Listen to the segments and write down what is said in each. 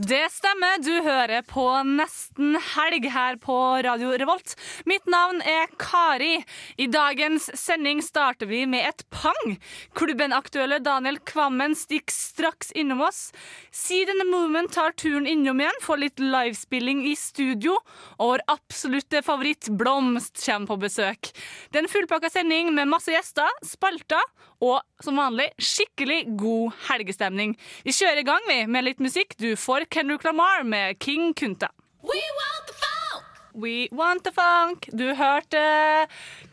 Det stemmer, du hører på Nesten helg her på Radio Revolt. Mitt navn er Kari. I dagens sending starter vi med et pang. Klubben-aktuelle Daniel Kvammen stikker straks innom oss. Seed and the Movement tar turen innom igjen, får litt livespilling i studio. Og vår absolutte favoritt Blomst kommer på besøk. Det er en fullpakka sending med masse gjester, spalter og som vanlig skikkelig god helgestemning. Vi kjører i gang vi med litt musikk. Du får Kendrick Lamar med King Kunta. We want the funk! We want the funk. Du hørte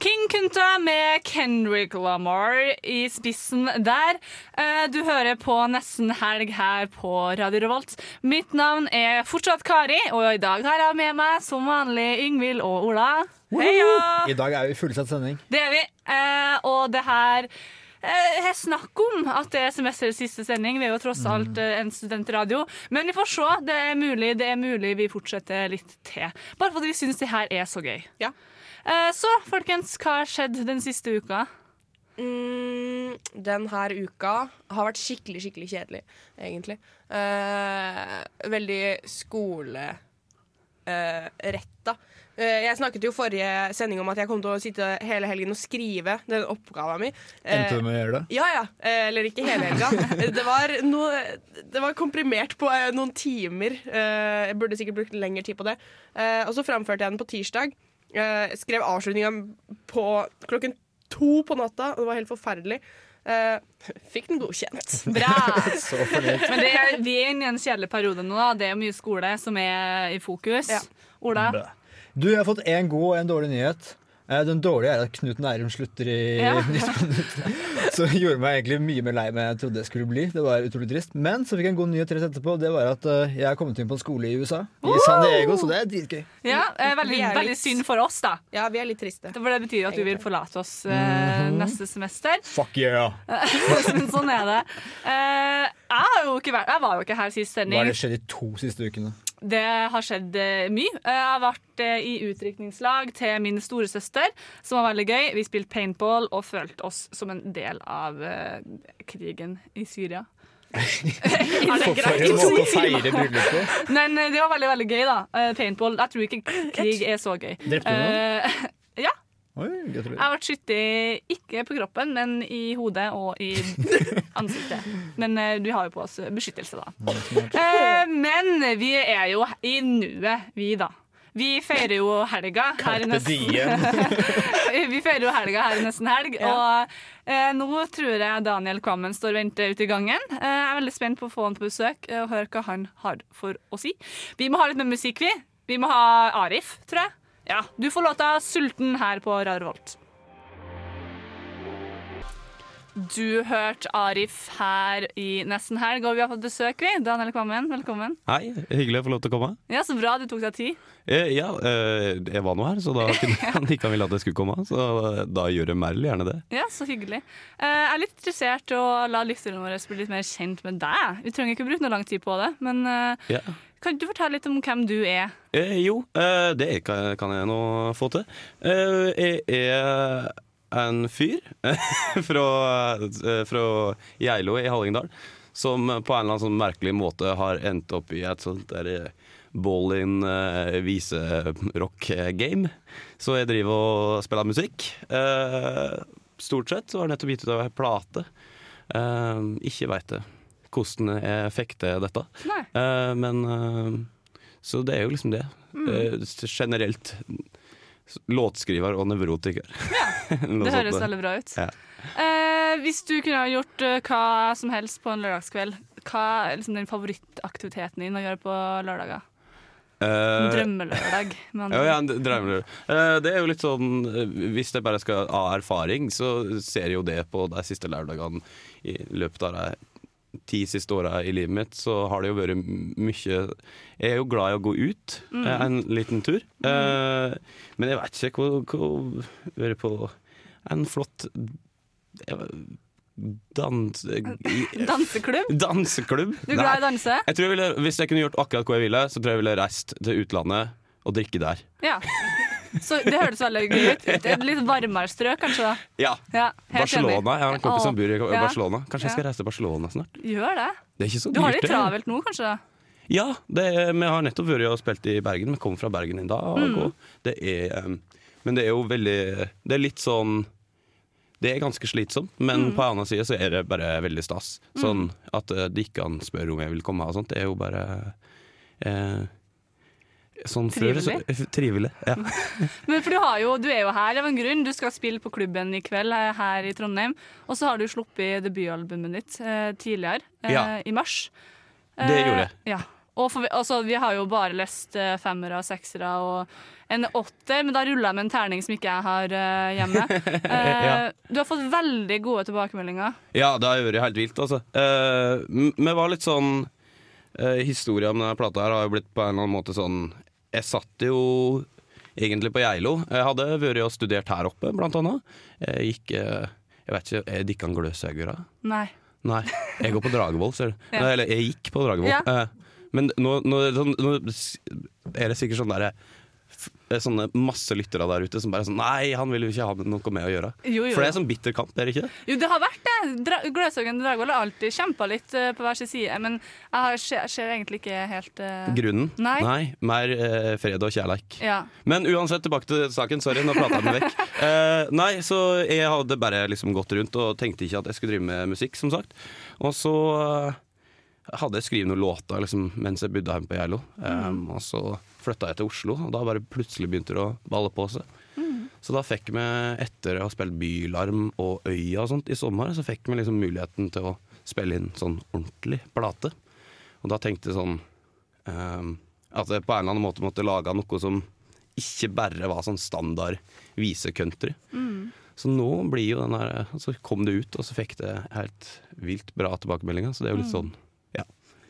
King Kunta med Kendrick Lamar i spissen der. Eh, Du hører på Nesten helg her på Radio Revolt. Mitt navn er fortsatt Kari, og i dag har jeg med meg som vanlig Yngvild og Ola. Heia! I dag er vi fullsatt sending. Det er vi. Eh, og det her eh, er snakk om at det er semesterets siste sending. Vi er jo tross alt eh, en studentradio. Men vi får se. Det er mulig det er mulig vi fortsetter litt til. Bare fordi vi syns det her er så gøy. Ja. Eh, så folkens, hva har skjedd den siste uka? Mm, den her uka har vært skikkelig, skikkelig kjedelig, egentlig. Eh, veldig skoleretta. Eh, jeg snakket jo forrige sending om at jeg kom til å sitte hele helgen og skrive den oppgaven min. Eh, Endte du med å gjøre det? Ja, ja. Eh, Eller ikke hele helga. Det var, noe, det var komprimert på eh, noen timer. Eh, Jeg burde sikkert brukt lengre tid på det. Eh, Og så framførte jeg den på tirsdag. Eh, Skrev avslutninga på klokken to på natta, og det var helt forferdelig. Uh, Fikk den godkjent. Bra! Men det er, vi er inne i en kjedelig periode nå. da. Det er mye skole som er i fokus. Ja. Ola? Du, jeg har fått en god og en dårlig nyhet. Eh, Den dårlige er at Knut Nærum slutter i Ja. Nytt på Nytt. Så gjorde meg egentlig mye mer lei enn jeg trodde jeg skulle bli. Det var utrolig trist. Men så fikk jeg en god nyhet rett etterpå. Det var at eh, jeg har kommet inn på en skole i USA. I San Diego, så det er dritgøy. Ja, eh, veldig, er litt- veldig synd for oss, da. Ja, vi er litt triste. For det betyr at du vil forlate oss eh, neste semester. Fuck yeah! Men sånn er det. Eh, jeg, har jo ikke vært, jeg var jo ikke her sist Hva sending. har det skjedd i to siste ukene? Det har skjedd eh, mye. Eh, Jeg har vært eh, i utdrikningslag til min storesøster, som var veldig gøy. Vi spilte paintball og følte oss som en del av krigen i Syria. For en måte å feire bryllupet. Men det var veldig veldig gøy, da. Paintball. Jeg tror ikke krig er så gøy. Drepte du noen? Ja. Oi, gratulerer. Jeg ble skutt ikke på kroppen, men i hodet og i ansiktet. Men eh, du har jo på oss beskyttelse, da. Eh, men vi er jo i nuet, vi, da. Vi feirer jo helga her i nesten diem. Vi feirer jo helga her i nesten helg. Og eh, nå tror jeg Daniel Kvammen står og venter ute i gangen. Eh, jeg er veldig spent på å få han på besøk eh, og høre hva han har for å si. Vi må ha litt mer musikk, vi. Vi må ha Arif, tror jeg. Ja, Du får låta 'Sulten' her på Radio. Du hørte Arif her i Nesten helg, og vi har fått besøk, vi. Daniel Kvammen, velkommen. Hei, hyggelig å få lov til å komme. Ja, Så bra du tok deg tid. Eh, ja, eh, jeg var nå her, så da kunne han ikke ville at jeg skulle komme. Så da gjør jeg mer gjerne det. Ja, Så hyggelig. Eh, jeg er litt interessert i å la lytterne våre bli litt mer kjent med deg. Vi trenger ikke bruke noe lang tid på det, men Ja. kan du fortelle litt om hvem du er? Jo, det kan, jeg nå få til. Jeg er en fyr fra, fra Geilo i Hallingdal som på en eller annen sånn merkelig måte har endt opp i et sånt der eh, ball-in uh, viserock-game. Så jeg driver og spiller musikk. Eh, stort sett så har jeg nettopp gitt ut ei plate. Eh, ikke veit jeg hvordan jeg fikk til dette. Eh, men eh, Så det er jo liksom det. Mm. Eh, generelt låtskriver og nevrotiker. Ja, Det høres veldig bra ut. Ja. Eh, hvis du kunne ha gjort eh, hva som helst på en lørdagskveld, hva er liksom den favorittaktiviteten din å gjøre på lørdager? Eh, Drømmelørdag. Ja, ja, en drømmelur. Eh, Det er jo litt sånn eh, Hvis jeg bare skal ha erfaring, så ser jeg jo det på de siste lørdagene i løpet av de ti siste åra i livet mitt, så har det jo vært mye Jeg er jo glad i å gå ut mm. en liten tur. Eh, Men jeg vet ikke hvor, hvor Vært på en flott eh, dans... Danseklubb. Danseklubb? Du er glad i danse? Jeg tror jeg ville, hvis jeg kunne gjort akkurat hva jeg ville, så tror jeg jeg ville reist til utlandet og drikke der. Ja. Så det høres veldig gøy ut. Et litt varmere strøk, kanskje? da Ja. ja, Barcelona. Jeg har en kompis som bor i Barcelona. Kanskje jeg skal reise til Barcelona snart? Gjør det. Det Du har det litt travelt nå, kanskje? Ja, det er, vi har nettopp vært og spilt i Bergen. Vi kom fra Bergen i dag. Mm. Det er, men det er jo veldig Det er litt sånn Det er ganske slitsomt, men Mm. på en annen side så er det bare veldig stas. Sånn at eh, de ikke kan spørre om jeg vil komme og sånt. Det er jo bare eh, Sånn før, så, trivelig. Ja. Men for du, har jo, du er jo her av en grunn. Du skal spille på klubben i kveld eh, her i Trondheim. Og så har du sluppet debutalbumet ditt eh, tidligere, eh, Ja. i mars. Det gjorde jeg. Ja. Og for, altså, vi har jo bare lest uh, femmere og seksere og en åtter, men da ruller jeg med en terning som ikke jeg har uh, hjemme. Uh, Ja. Du har fått veldig gode tilbakemeldinger. Ja, det har vært helt vilt, altså. Eh, Vi var litt sånn uh, Historia om denne plata her har jo blitt på en eller annen måte sånn Jeg satt jo egentlig på Geilo. Jeg hadde vært og studert her oppe, blant annet. Jeg gikk eh, Jeg vet ikke, er Dikkan Gløshauger? Nei. Nei, jeg går på Dragevoll, ser du. Ja. Eller jeg gikk på Dragevoll. Ja. Men nå, nå, sånn, nå er det sikkert sånn derre Sånne masse lyttere der ute som bare er sånn Nei, han vil jo ikke ha noe med å gjøre. Jo, jo. For det er sånn bitter kamp, er det ikke det? Jo, det har vært det. Dra Gløshaugen og Dragvoll har alltid kjempa litt uh, på hver sin side, men jeg har, ser, ser egentlig ikke helt uh... Grunnen? Nei. mer uh, fred og kjærleik. Ja. Men uansett, tilbake til saken. Sorry, nå prata jeg meg vekk. Nei, så jeg hadde bare liksom gått rundt og tenkte ikke at jeg skulle drive med musikk, som sagt. Og så hadde jeg skrevet noen låter liksom, mens jeg bodde hjemme på Geilo. Um, Og så flytta jeg til Oslo, og da bare plutselig begynte det å balle på seg. Så da fikk vi, etter å ha spilt Bylarm og Øya og sånt i sommer, så fikk vi liksom muligheten til å spille inn sånn ordentlig plate. Og da tenkte jeg sånn um, at jeg på en eller annen måte måtte lage noe som ikke bare var sånn standard visecountry. Så nå blir jo den her Så kom det ut, og så fikk det helt vilt bra tilbakemeldinger. Så det er jo litt sånn ja,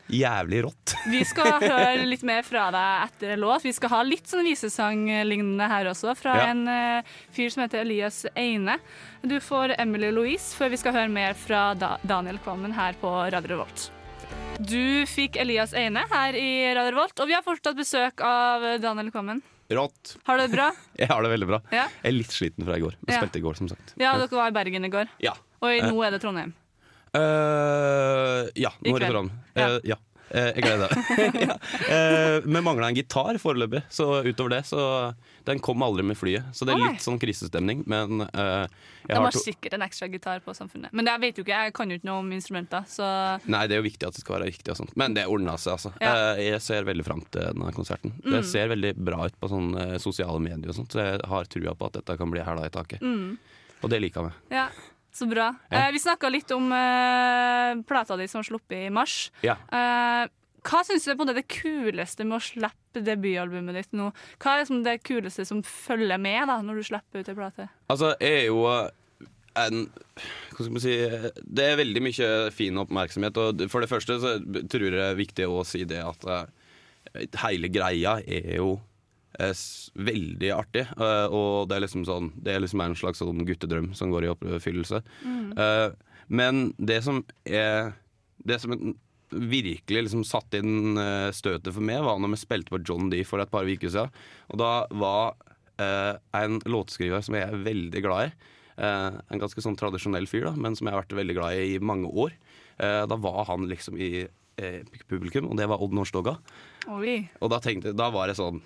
jævlig rått. Vi skal høre litt mer fra deg etter en låt. Vi skal ha litt sånn visesanglignende her også, fra Ja. en eh, fyr som heter Elias Eine. Du får Emily Louise før vi skal høre mer fra Daniel Kvammen her på Radio Revolt. Du fikk Elias Eine her i Radio Revolt, og vi har fortsatt besøk av Daniel Kvammen. Rått. Har du det bra? Jeg har det veldig bra. Ja. Jeg er litt sliten fra i går. Jeg Ja. spilte i går, som sagt. Ja, dere var i Bergen i går, Ja. og nå er det Trondheim. Eh, ja, nå er det foran. Ja. Uh. Jeg gleder meg. ja. Eh, Vi mangla en gitar foreløpig, så utover det så Den kom aldri med flyet. Så det er litt sånn krisestemning, men eh, De har har sikkert en ekstra gitar på Samfunnet. Men jeg vet jo ikke, jeg kan jo ikke noe om instrumenter, så Nei, det er jo viktig at det skal være riktig og sånt. Men det ordna seg, altså. Ja. Mm. Eh, Jeg ser veldig fram til denne konserten. Det ser veldig bra ut på sånne sosiale medier og sånt, så jeg har trua på at dette kan bli hæla i taket. Mm. Og det liker jeg. Ja, så bra. Ja. Eh, vi snakka litt om eh, plata di som var sluppet i mars. Ja. Eh, hva syns du er på det det kuleste med å slippe debutalbumet ditt nå? Hva er liksom det kuleste som følger med da, når du slipper ut ei plate? Altså, jeg er jo en Hva skal man si Det er veldig mye fin oppmerksomhet. Og for det første så tror jeg det er viktig å si det at eh, hele greia er jo veldig artig. eh, og det er liksom sånn Det er liksom en slags sånn guttedrøm som går i oppfyllelse. Eh, men det som er Det som virkelig liksom satte inn eh, støtet for meg, var når vi spilte på John D for et par uker siden. Og da var eh, en låtskriver som jeg er veldig glad i. Eh, en ganske sånn tradisjonell fyr, da, men som jeg har vært veldig glad i i mange år. Eh, da var han liksom i eh, publikum, og det var Odd Nordstoga. Oi. Og da tenkte da var det sånn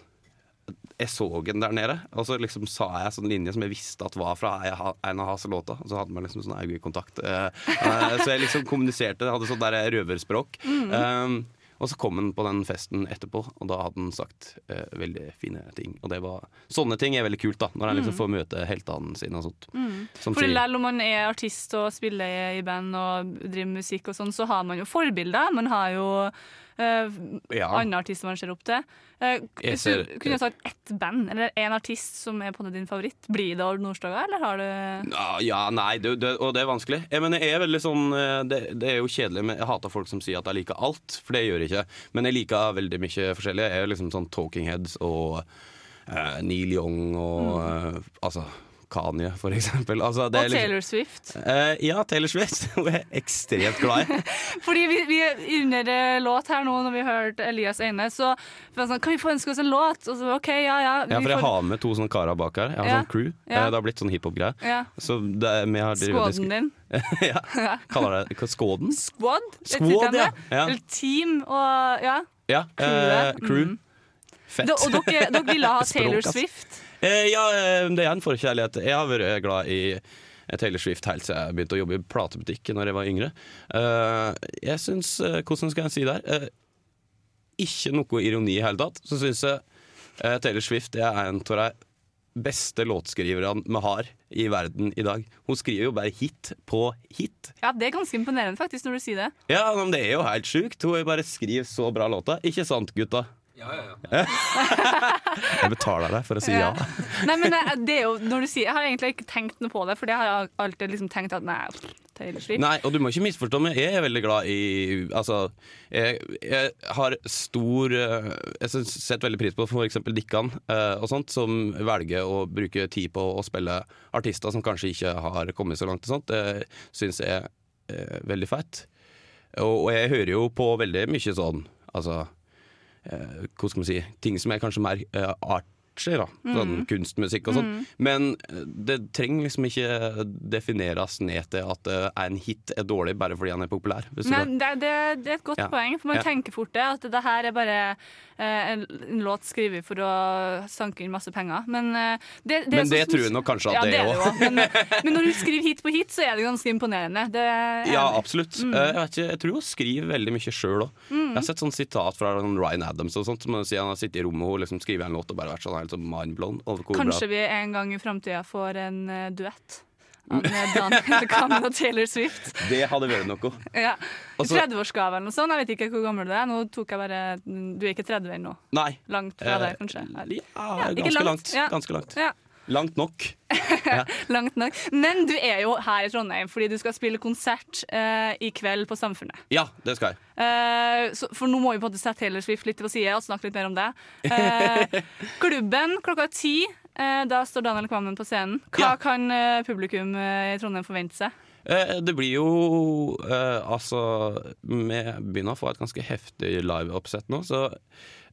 Jeg så den der nede, og så liksom sa jeg sånn linje som jeg visste at var fra en- av hans låter. Og så hadde man liksom sånn øyekontakt. Eh, eh, så jeg liksom kommuniserte, hadde sånn der røverspråk. Um, og så kom han på den festen etterpå, og da hadde han sagt uh, veldig fine ting. Og det var, sånne ting er veldig kult, da, når han liksom får møte heltene sine og sånt. Mm. For Selv om man er artist og spiller i band og driver musikk, og sånn, så har man jo forbilder. Man har jo Ja. andre artister man ser opp til. Eh, Jeg hvis du kunne kunne sagt ett band, eller en artist som er på din favoritt, blir det Ord Nordstoga, eller har du Ja, ja nei, det, det, og det er vanskelig. Jeg, mener, jeg er veldig sånn eh, det, det er jo kjedelig, men jeg hater folk som sier at jeg liker alt, for det gjør jeg ikke. Men jeg liker veldig mye forskjellig. Jeg er liksom sånn Talking Heads og uh, Neil Young og eh, altså Kanye, for eksempel. Altså, og Taylor liksom- Taylor Swift. Uh, ja, Taylor Swift. Hun er ekstremt glad i. Fordi vi, vi er under låt her nå, når vi hørte Elias Eine, så var sånn, kan vi få ønske oss en låt? Og så OK, ja ja. Ja, for jeg får- har med to sånne karer bak her. Jeg har Ja. sånn crew. Ja. Eh, Det har blitt sånn hiphop-greie. ja. Så har Squaden din. ja. Kaller det Skåden? Squad? Squad, ja. Eller team og Ja. Ja, eh, Uh, crew. Mm. Fett. Og dere, dere ville ha Taylor ass. Swift. Eh, ja, eh, det er en forkjærlighet. Jeg har vært glad i eh, Taylor Swift helt siden jeg begynte å jobbe i platebutikk Når jeg var yngre. Eh, jeg syns eh, Hvordan skal jeg si det her? Eh, ikke noe ironi i hele tatt. Så syns jeg eh, Taylor Swift er en av de beste låtskriverne vi har i verden i dag. Hun skriver jo bare hit på hit. Ja, Det er ganske imponerende faktisk når du sier det. Ja, men det er jo helt sjukt. Hun bare skriver så bra låter. Ikke sant, gutta? jeg betaler deg for å si ja. Nei, men eh, det er jo, når du sier Jeg har egentlig ikke tenkt noe på det, for jeg har alltid liksom tenkt at nei, Taylor Swift. Nei, og du må ikke misforstå meg. Jeg er veldig glad i Altså, jeg, jeg har stor eh, Jeg setter veldig pris på f.eks. Dikkan eh, og sånt, som velger å bruke tid på å spille artister som kanskje ikke har kommet så langt og sånt. Det syns jeg er eh, veldig fett. Og, og jeg hører jo på veldig mye sånn Altså eh, Hva skal man si Ting som er kanskje mer eh, artsy, da. Sånn kunstmusikk og sånn. Men eh, det trenger liksom ikke defineres ned til at eh, en hit er dårlig bare fordi han er populær. Nei, det, det, det er et godt Ja. poeng, for man Ja. tenker fort det. At det her er bare eh, en, en låt skrevet for å sanke inn masse penger. Men eh, det, det, Men det sånn, tror jeg nok kanskje at ja, det er òg. Men, men når du skriver hit på hit, så er det ganske imponerende. Det er Ja, absolutt. Mm. Eh, Jeg, ikke, jeg tror hun skriver veldig mye sjøl òg. Jeg har sett sånn sitat fra Ryan Adams og sånt, som han sier han har sittet i rommet og liksom skriver en låt og bare vært sånn helt liksom mindblown Kanskje vi en gang i framtida får en uh, duett. Med Daniel Kahn og Taylor Swift. Det hadde vært noe. Ja. I 30-årsgave eller noe sånt. Jeg vet ikke hvor gammel du er. Nå tok jeg bare Du er ikke 30 ennå. Nei. Langt fra Eh, det, kanskje. Ja, ja, ganske langt. langt. Ja. Ganske langt. Ja. Langt nok. Langt nok. Men du er jo her i Trondheim fordi du skal spille konsert uh, i kveld på Samfunnet. Ja, det skal jeg. Uh, så, for nå må vi på en måte sette Taylor Swift litt på side og snakke litt mer om det. Uh, klubben klokka ti. da står Daniel Kvammen på scenen. Hva Ja. kan publikum i Trondheim forvente seg? Det blir jo eh, Altså Vi begynner å få et ganske heftig liveoppsett nå, så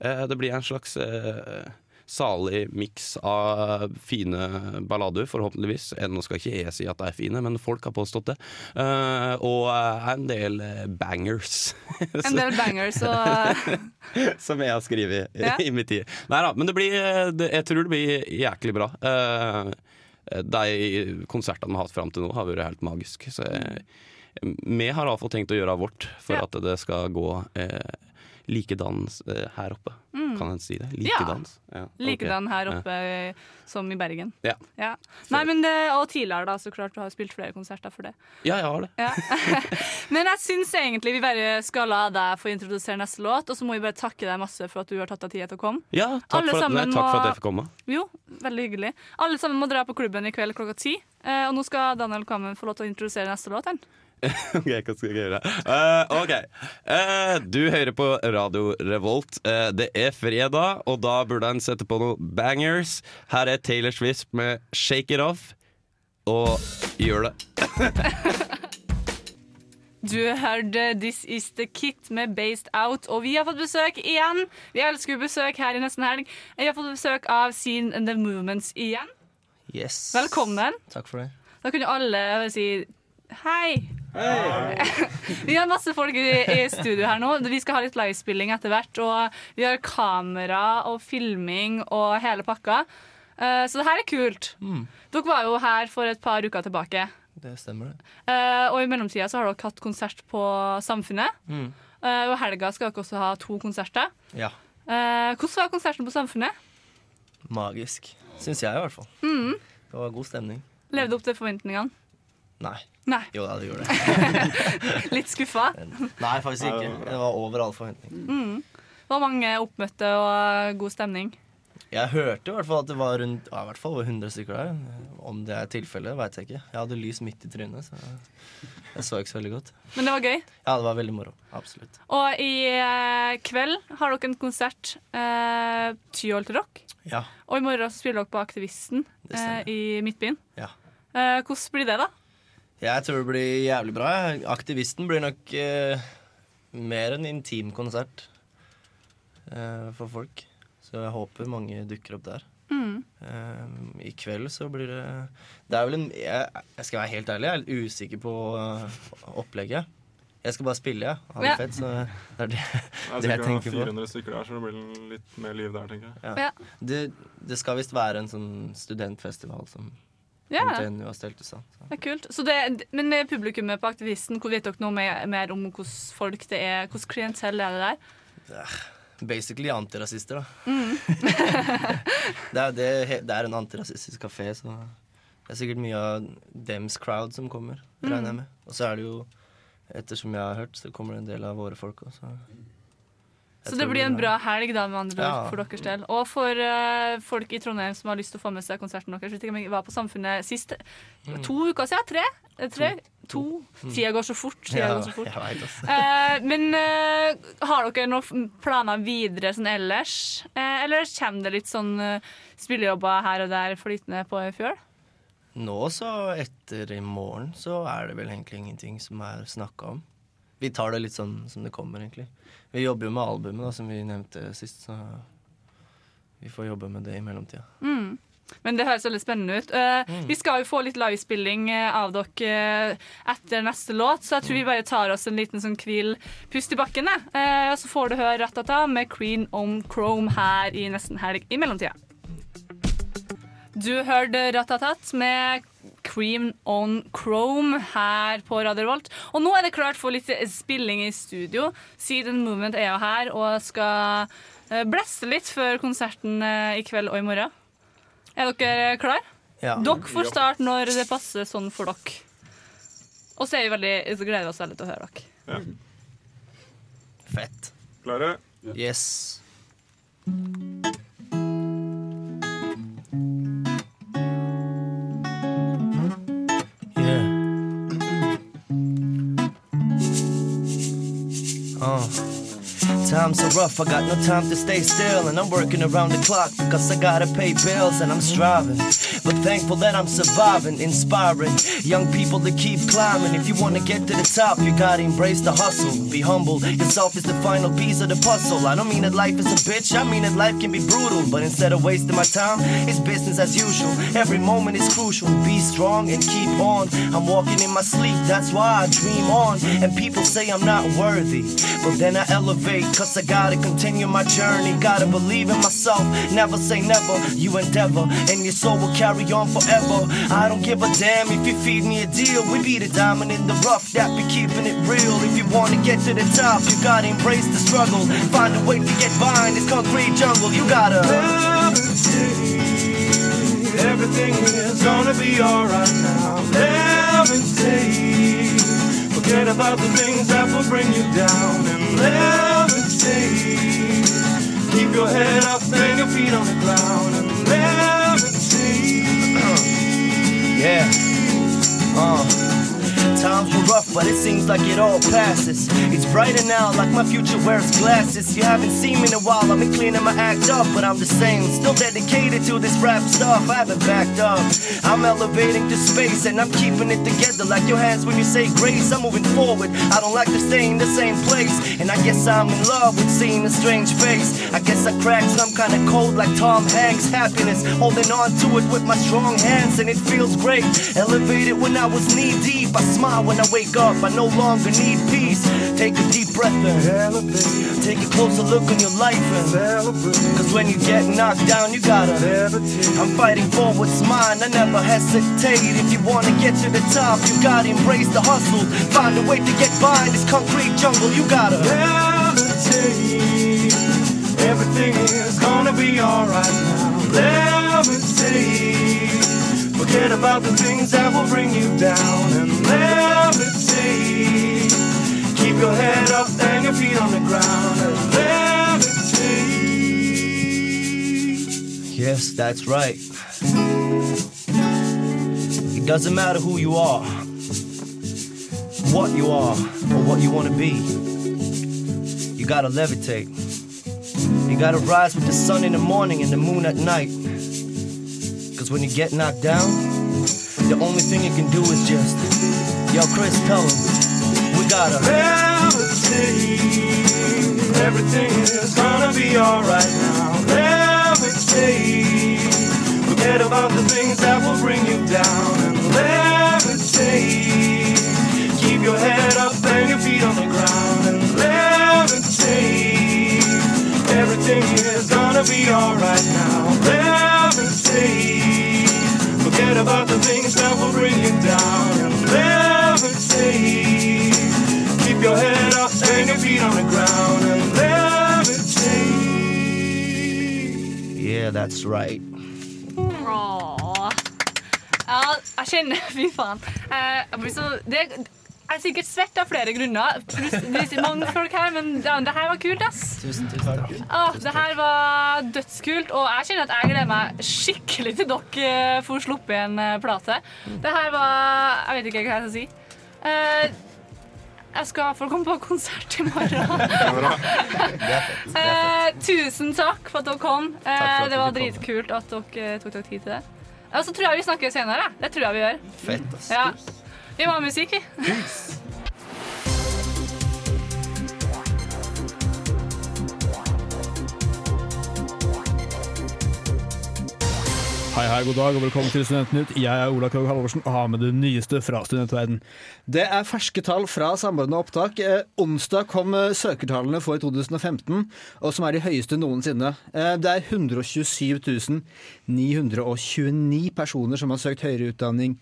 eh, det blir en slags eh, salig miks av fine ballader, forhåpentligvis. Eh, Nå skal ikke jeg si at de er fine, men folk har påstått det. Uh, og eh, en del bangers. En del bangers og Som jeg har skrevet i, Ja. i mitt tid. Nei da, men det blir, det, jeg tror det blir jæklig bra. Uh, de konsertene vi har hatt fram til nå, har vært helt magiske. Så jeg, vi har iallfall tenkt å gjøre vårt for Ja. at det skal gå eh, likedans eh, her oppe. Kan en si det? Likedans. Ja. ja. Likedan her oppe ja. som i Bergen. Ja. Ja. Nei, men det, og tidligere, da, så klart. Du har spilt flere konserter for det. ja, jeg har det. Ja. Men jeg syns egentlig vi bare skal la deg få introdusere neste låt, og så må vi bare takke deg masse for at du har tatt deg tid til å komme. Ja, takk, Alle for at, nei, takk for at jeg fikk komme. Jo, veldig hyggelig. Alle sammen må dra på klubben i kveld klokka ti. Eh, og nå skal Daniel Kammen få lov til å introdusere neste låt. her. Ok, hva skal jeg gjøre? Uh, ok. uh, du hører på Radio Revolt. Uh, det er fredag, og da burde en sette på noen bangers. Her er Taylor Swift med 'Shake It Off'. Og gjør det. Du hørte This Is The Kit med Based Out, og vi har fått besøk igjen. Vi elsker besøk her i nesten helg. Vi har fått besøk av Scene and The Movements igjen. Yes. Velkommen. Takk for det. Da kunne alle si hei. Vi har masse folk i, i studio her nå. Vi skal ha litt livespilling etter hvert. Og vi har kamera og filming og hele pakka. Uh, så det her er kult. Dere var jo her for et par uker tilbake. Det stemmer, det. Uh, og i mellomtida så har dere hatt konsert på Samfunnet. Eh, og helga skal dere også ha to konserter. Ja. Hvordan var konserten på Samfunnet? Magisk. Syns jeg, i hvert fall. Mm. Det var god stemning. Levde opp til forventningene? Nei. Nei. Jo da, det gjorde det. Litt skuffa. Nei, faktisk ikke. Det var over all forventning. Mm. Det var mange oppmøtte og god stemning. Jeg hørte i hvert fall at det var rundt ja, i hvert fall over 100 stykker der. Om det er tilfellet, veit jeg ikke. Jeg hadde lys midt i trynet, så jeg så ikke så veldig godt. Men det var gøy. Ja, det var veldig moro. Absolutt. Og i eh, kveld har dere en konsert, eh, Tyholt rock. Ja. Og i morgen så spiller dere på Aktivisten eh, i Midtbyen. Ja. Eh, hvordan blir det, da? Jeg tror det blir jævlig bra. Aktivisten blir nok eh, mer en intim konsert eh, for folk. Så jeg håper mange dukker opp der. Mm. Eh, I kveld så blir det Det er vel en Jeg, jeg skal være helt ærlig, jeg er litt usikker på uh, opplegget. Jeg skal bare spille, jeg. Ha det Ja. fett. Så det er det, Det det jeg tenker på. 400 stykker der, så det blir litt mer liv der, tenker jeg. Ja. Ja. Det, det skal visst være en sånn studentfestival som Ja, NTNU har stelt i stand. det er kult. Så det, men publikummet på Aktivisten, hvor vet dere noe mer, mer om hvordan folk det er? Hvordan klientell er det der? Basically antirasister, da. Mm. det, er, det, det er en antirasistisk kafé, så det er sikkert mye av dems crowd som kommer, Mm. regner jeg med. Og så er det jo, ettersom jeg har hørt, så kommer det en del av våre folk også. Jeg Så det blir en bra. helg da, med andre ord, Ja. for deres del. Og for uh, folk i Trondheim som har lyst til å få med seg konserten deres. Om jeg var på Samfunnet sist Mm. to uker siden? Tre? Eh, tre? To. Tida går så fort. Tida Ja, går så fort. jeg. Eh, men uh, har dere noen planer videre sånn ellers? Eller kommer det litt sånn spillejobber her og der flytende på i fjøl? Nå så etter i morgen så er det vel egentlig ingenting som er snakka om. Vi tar det litt sånn som det kommer, egentlig. Vi jobber jo med albumet, da, som vi nevnte sist, så vi får jobbe med det i mellomtida. Mm. Men det høres veldig spennende ut. Uh, Mm. Vi skal jo få litt livespilling eh, av dere eh, etter neste låt, så jeg tror vi bare tar oss en liten sånn hvil pust i bakken. og så får du høre Ratata med Queen on Chrome her i nesten helg i mellomtida. Du hørte Ratatat med Cream on Chrome her på Radio Revolt. Og nå er det klart for litt spilling i studio. Seed and Movement er jo her og skal blæste bleste litt før konserten eh, i kveld og i morgen. Er dere klar? Ja. Dere får starte når det passer sånn for dere. Og så, er vi veldig, så gleder vi oss veldig til å høre dere. Fett. Klare? Yes. Uh. Times are rough, I got no time to stay still, and I'm working around the clock because I gotta pay bills and I'm striving. But thankful that I'm surviving, inspiring young people to keep climbing. If you wanna get to the top, you gotta embrace the hustle. Be humble, yourself is the final piece of the puzzle. I don't mean that life is a bitch, I mean that life can be brutal. But instead of wasting my time, it's business as usual. Every moment is crucial. Be strong and keep on. I'm walking in my sleep, that's why I dream on. And people say I'm not worthy, but then I elevate, cause I gotta continue my journey. Gotta believe in myself, never say never. You endeavor, and your soul will carry on forever. I don't give a damn if you feed me a deal. We be the diamond in the rough, that be keeping it real. If you wanna get to the top, you gotta embrace the struggle. Find a way to get by in this concrete jungle. You gotta. Everything is gonna be alright now. Levitate. Forget about the things that will bring you down and levitate. Keep your head up and your feet on the ground Yeah. Uh. Times were rough, but it seems like it all passes. It's brighter now, like my future wears glasses. You haven't seen me in a while, I've been cleaning my act up, but I'm the same. Still dedicated to this rap stuff, I haven't backed up. I'm elevating to space, and I'm keeping it together like your hands when you say grace. I'm moving forward, I don't like to stay in the same place. And I guess I'm in love with seeing a strange face. I guess I cracked some kind of code like Tom Hanks. Happiness, holding on to it with my strong hands, and it feels great. Elevated when I was knee deep. I smile when I wake up, I no longer need peace. Take a deep breath and elevate. Take a closer look on your life and celebrate. Cause when you get knocked down, you gotta levitate. I'm fighting for what's mine, I never hesitate. If you wanna get to the top, you gotta embrace the hustle. Find a way to get by in this concrete jungle, you gotta levitate. Everything is gonna be alright now. Levitate. Forget about the things that will bring you down and levitate. Keep your head up and your feet on the ground and levitate. Yes, that's right. It doesn't matter who you are, what you are, or what you want to be. You gotta levitate. You gotta rise with the sun in the morning and the moon at night. Cause when you get knocked down, the only thing you can do is just, yo, Chris, tell him, we gotta levitate. Everything is gonna be alright now. Levitate. Forget about the things that will bring you down and levitate. Keep your head up and your feet on the ground and levitate. Everything is gonna be alright now. Levitate. Forget about the things that will bring you down and levitate. Keep your head up and your feet on the ground and levitate. Yeah, that's right. Åh. Ja, jeg kjenner Fy faen. Eh, Jeg blir så det, Jeg er sikkert svett av flere grunner. Pluss det er mange folk her, men det, det her var kult, ass. Tusen, tusen takk. Ah, det her var dødskult, og jeg kjenner at jeg gleder meg skikkelig til dere eh, får sluppet en eh, plate. Det her var Jeg vet ikke hva jeg skal si. Eh, jeg skal få komme på konsert i morgen. Eh, tusen takk for at dere kom. Eh, at det var dritkult at dere tok dere tid til det. Og så tror jeg vi snakkes senere. Det tror jeg vi gjør. Fett, ass. Ja. Vi må ha musikk, vi. Hei, hei, god dag og velkommen til Studentnytt. Jeg er Ola Krogh Halvorsen og har med det nyeste fra studentverden. Det er ferske tall fra Samordna opptak. Eh, onsdag kom eh, søkertallene for 2015, og som er de høyeste noensinne. Eh, det er 127 929 personer som har søkt høyere utdanning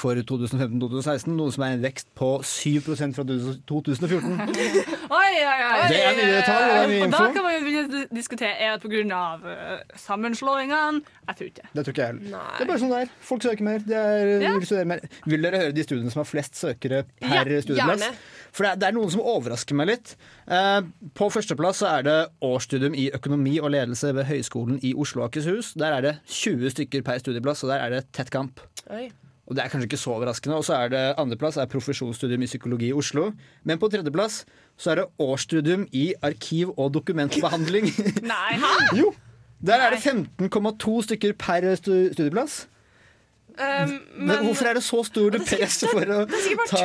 for 2015-2016, noe som er en vekst på 7% fra 2014. Oi, oi, oi. Det er mye tall, og da kan man jo begynne å diskutere Er det pga. Uh, sammenslåingene. Jeg tror ikke Det tror ikke jeg heller. Det er bare sånn det er. Folk søker mer. De er, Ja. vil, mer. vil dere høre de studiene som har flest søkere per Ja, studieplass? For det er, det er noen som overrasker meg litt. Eh, på førsteplass så er det årsstudium i økonomi og ledelse ved Høgskolen i Oslo og Akershus. Der er det 20 stykker per studieplass, og der er det tett kamp. Oi. Og det er kanskje ikke så overraskende. Og så er det andreplass er profesjonsstudium i psykologi i Oslo. Men på tredjeplass så er det årsstudium i arkiv- og dokumentbehandling. Nei. jo! Der er det 15,2 stykker per studieplass. Um, Men, hvorfor er det så stor press for å det ta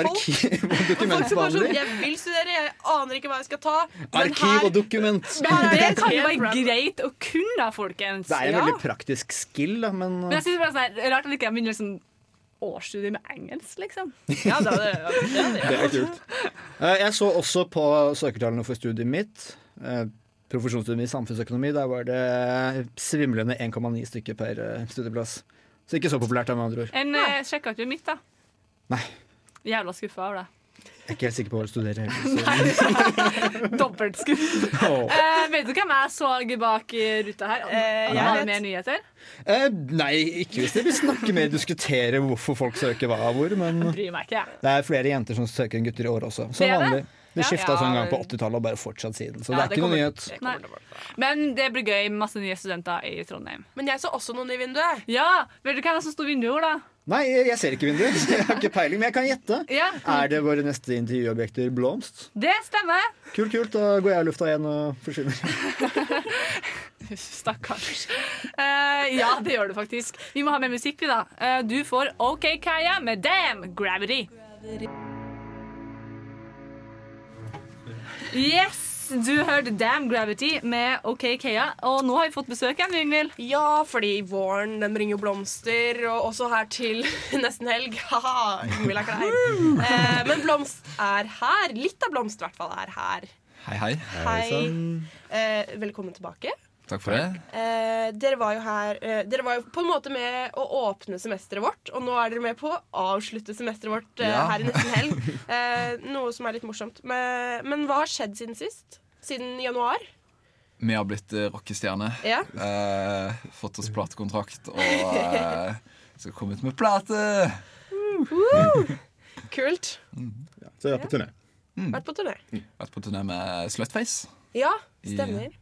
arkiv og Folk sånn, dokumentbehandling? jeg vil studere, jeg aner ikke hva jeg skal ta. Arkiv her, og dokument. Men det kan jo være greit å kunne, folkens. Det er en Ja. veldig praktisk skill, da, men Men jeg synes bare sånn, det er rart at ikke jeg begynner sånn årsstudie med engelsk, liksom. ja, det, det, det, det, det er kult. Eh, Jeg så også på søkertallene for studiet mitt. eh, Profesjonsstudiet i samfunnsøkonomi. Der var det svimlende 1,9 stykker per eh, studieplass. Så ikke så populært, med andre ord. En uh, sjekka ikke mitt, da. Nei. Jævla skuffa over det. Jeg er ikke helt sikker på hva du studerer heller. Dobbelt skuff. Åh. Eh, vet du hvem jeg så bak i ruta her? Eh, jeg Har vet. mer nyheter? Eh, nei, ikke hvis dere vil snakke mer diskutere hvorfor folk søker hva og hvor, men Bryr meg ikke, jeg. det er flere jenter som søker enn gutter i år også. Det Som er det? vanlig. Det skifta Ja, sånn gang på 80-tallet og bare fortsatt siden. Så Ja, det er det ikke noe nyhet. Men det blir gøy. Masse nye studenter i Trondheim. Men jeg så også noen i vinduet. Ja, Vet du hva som sto i vinduet, da? Nei, jeg ser ikke vinduet, så jeg har ikke peiling, men jeg kan gjette. Ja, Er det våre neste intervjuobjekter blomst? Det stemmer. Kult, kult. Da går jeg i lufta igjen og forsvinner. Stakkars. Uh, ja, det gjør du faktisk. Vi må ha mer musikk, vi, da. Uh, du får OK Kaya med Damn Gravity. Gravity. Yes! Du hørte Damn Gravity med OK Kea. Og nå har vi fått besøk igjen, Yngvild. Ja, fordi våren den bringer jo blomster, og også her til nesten helg. Haha, Ingvild er klein. Eh, men blomst er her. Litt av blomst i hvert fall er her. Hei, hei. Hei. Eh, velkommen tilbake. Takk for det. Eh, dere var jo her eh, Dere var jo på en måte med å åpne semesteret vårt, og nå er dere med på å avslutte semesteret vårt eh, Ja. her i nesten helg. Eh, noe som er litt morsomt. Men, men hva har skjedd siden sist? Siden januar? Vi har blitt uh, rockestjerne. Ja. Eh, fått oss platekontrakt og eh, skal komme ut med plate. Woo! Kult. Så jeg er på turné. Vært på turné. Vært på turné med Slutface Ja, I- stemmer.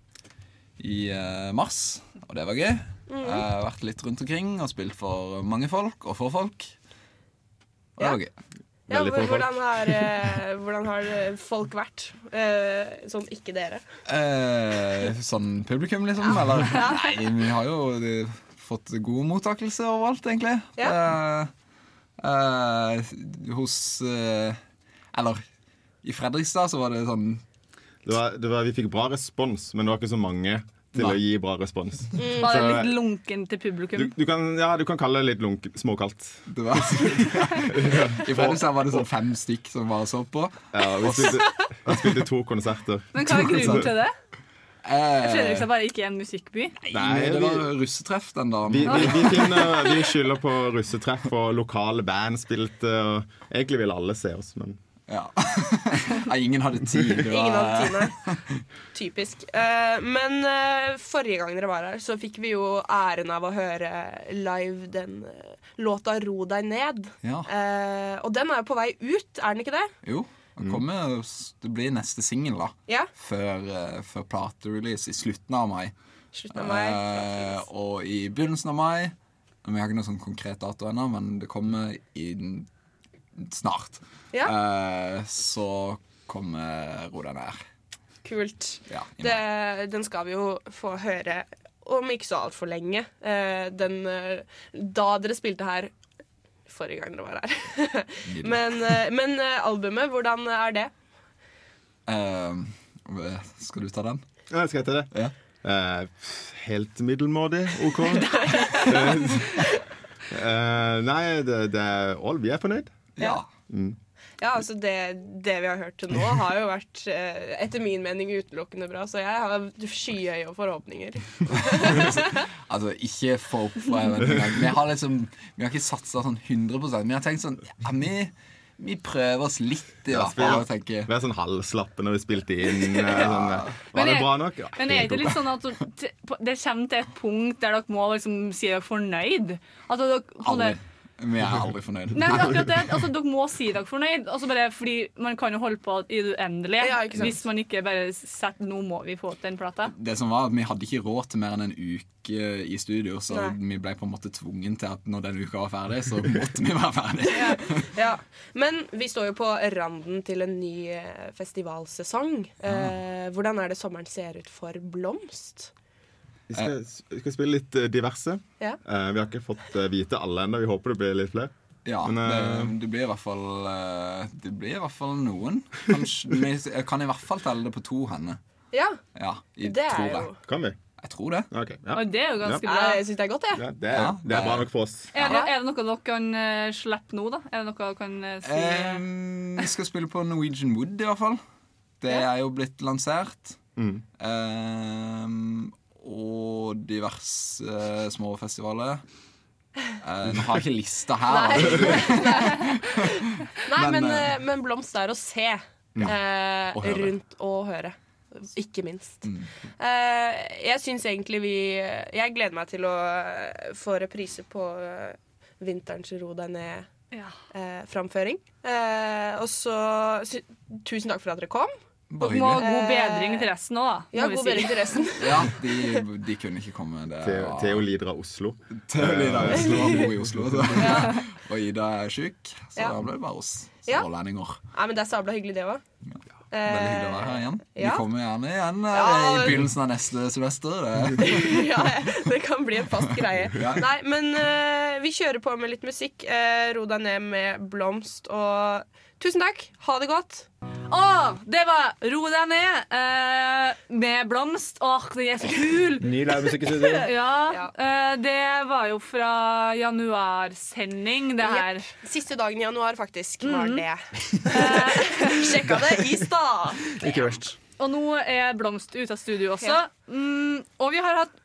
I eh, mars, og det var gøy. Mm. Jeg har vært litt rundt omkring og spilt for mange folk og for folk. Og det var gøy. Ja, hvor- hvordan, har, eh, hvordan har eh, folk vært? Eh, sånn ikke dere. Eh, sånn publikum, liksom? Eller? Nei, vi har jo fått god mottakelse overalt, egentlig. Eh, eh, hos eh, Eller i Fredrikstad så var det sånn Det var, det var, vi fikk bra respons, men det var ikke så mange til Nei. å gi bra respons. Var det litt lunken til publikum? du, du, kan, ja, du kan kalle det litt lunk, småkaldt. Det var I Fredrikstad var det sånn fem stykk som bare så på. Ja, vi spilte, vi spilte to konserter. Men hva er grunnen til det? Eh, Fredrikstad bare ikke en musikkby? Nei, det var russetreff den dagen. Vi, vi, vi, finner, vi skylder på russetreff, og lokale band spilte. Og egentlig ville alle se oss, men Ja. Nei, ingen hadde tid. Det var- Ingen hadde tid, nei. Typisk. Eh, men eh, forrige gang dere var her, så fikk vi jo æren av å høre live den eh, låta 'Ro deg ned'. Ja. Eh, og den er jo på vei ut, er den ikke det? Jo, det, kommer, det blir neste singel, da. Ja. Før, før platerelease i slutten av mai. Slutten av mai, Eh, og i begynnelsen av mai. Vi har ikke noen sånn konkret dato ennå, men det kommer i, snart. Ja. Eh, så kommer Ro deg ned. Kult. Ja, Det, den skal vi jo få høre om ikke så altfor lenge. Eh, den, eh, da dere spilte her forrige gang dere var her. men eh, men eh, albumet, hvordan er det? Eh, skal du ta den? Ja, skal jeg ta det? Ja. Eh, helt middelmådig OK. Eh, nei, det, det er all. Vi er fornøyd. Ja. Mm. Ja, altså det, det vi har hørt til nå, har jo vært eh, etter min mening utelukkende bra. Så jeg har skyhøye forhåpninger. Altså, ikke få opp forventningene. Vi har liksom Vi har ikke satsa sånn 100 Vi har tenkt sånn Ja, vi, vi prøver oss litt, i hvert fall. vi- er sånn halvslappe når vi spilte inn. eh, Sånn, eh, var det bra nok? Ja, Men er det litt sånn at det kommer til et punkt der dere må liksom si dere fornøyd? Altså, dere, på Vi er aldri fornøyd. Nei, men akkurat det, altså, Dere må si dere fornøyd. Altså bare fordi Man kan jo holde på i det uendelige Ja, hvis man ikke bare setter 'nå må vi få til den plata'. Det som var at Vi hadde ikke råd til mer enn en uke i studio, så Nei. vi ble på en måte tvungen til at når den uka var ferdig, så måtte vi være ferdig. Ja. Men vi står jo på randen til en ny festivalsesong. festivalsesong. Eh, hvordan er det sommeren ser ut for Blomst? Vi skal, vi skal spille litt eh, diverse. Ja. Uh, vi har ikke fått eh, vite alle ennå. Vi håper det blir litt flere. Ja, Men, uh, det, det blir i hvert fall eh, Det blir i hvert fall noen. Kanskje, vi jeg kan i hvert fall telle det på to hender. Ja, Ja, i, det tror er jeg. jo Kan vi? Jeg tror det. Okay, ja. Og det er jo ganske Ja. bra. Jeg syns det er godt, jeg. Ja, det, er, Ja, det er bra nok for oss. Er det, er det noe dere kan uh, slippe nå, da? Er det noe dere kan uh, si? Um, vi skal spille på Norwegian Wood, i hvert fall. Det Ja. er jo blitt lansert. Mm. Ehm, og diverse små festivaler. Uh, nå har jeg ikke lista her. Nei, men, Men, eh, eh, men Blomst er å se. Ja, Eh, og rundt og høre. Ikke minst. Mm. Eh, jeg syns egentlig vi Jeg gleder meg til å få reprise på Vinterens ro deg ned-framføring. Eh, og så sy tusen takk for at dere kom. Bare må ha hyggelig. god bedring til resten òg, da. Ja, god si. bedring til resten. Ja, de, de kunne ikke komme. Det Theo, var- Theo lider av Oslo. Theo lider av Oslo, han bor i Oslo. Så. Og Ida er sjuk, så Ja. da ble det bare oss Ja. sørlendinger. Men Det er sabla hyggelig, det òg. Veldig hyggelig å være her igjen. Vi ja. kommer gjerne igjen eh, Ja. i begynnelsen av neste semester. Det. ja, det kan bli en fast greie. Nei, men uh, vi kjører på med litt musikk. Uh, ro deg ned med Blomst. Og tusen takk. Ha det godt. Å, det var Ro deg ned eh, med blomst. Åh, den er så kul! Ny livemusikk i studio. Ja, eh, det var jo fra januarsending, det her. Siste dagen i januar, faktisk, var det. Eh, Sjekka det i stad. Ikke verst. Og nå er Blomst ute av studio også. Ja. Mm, og vi har hatt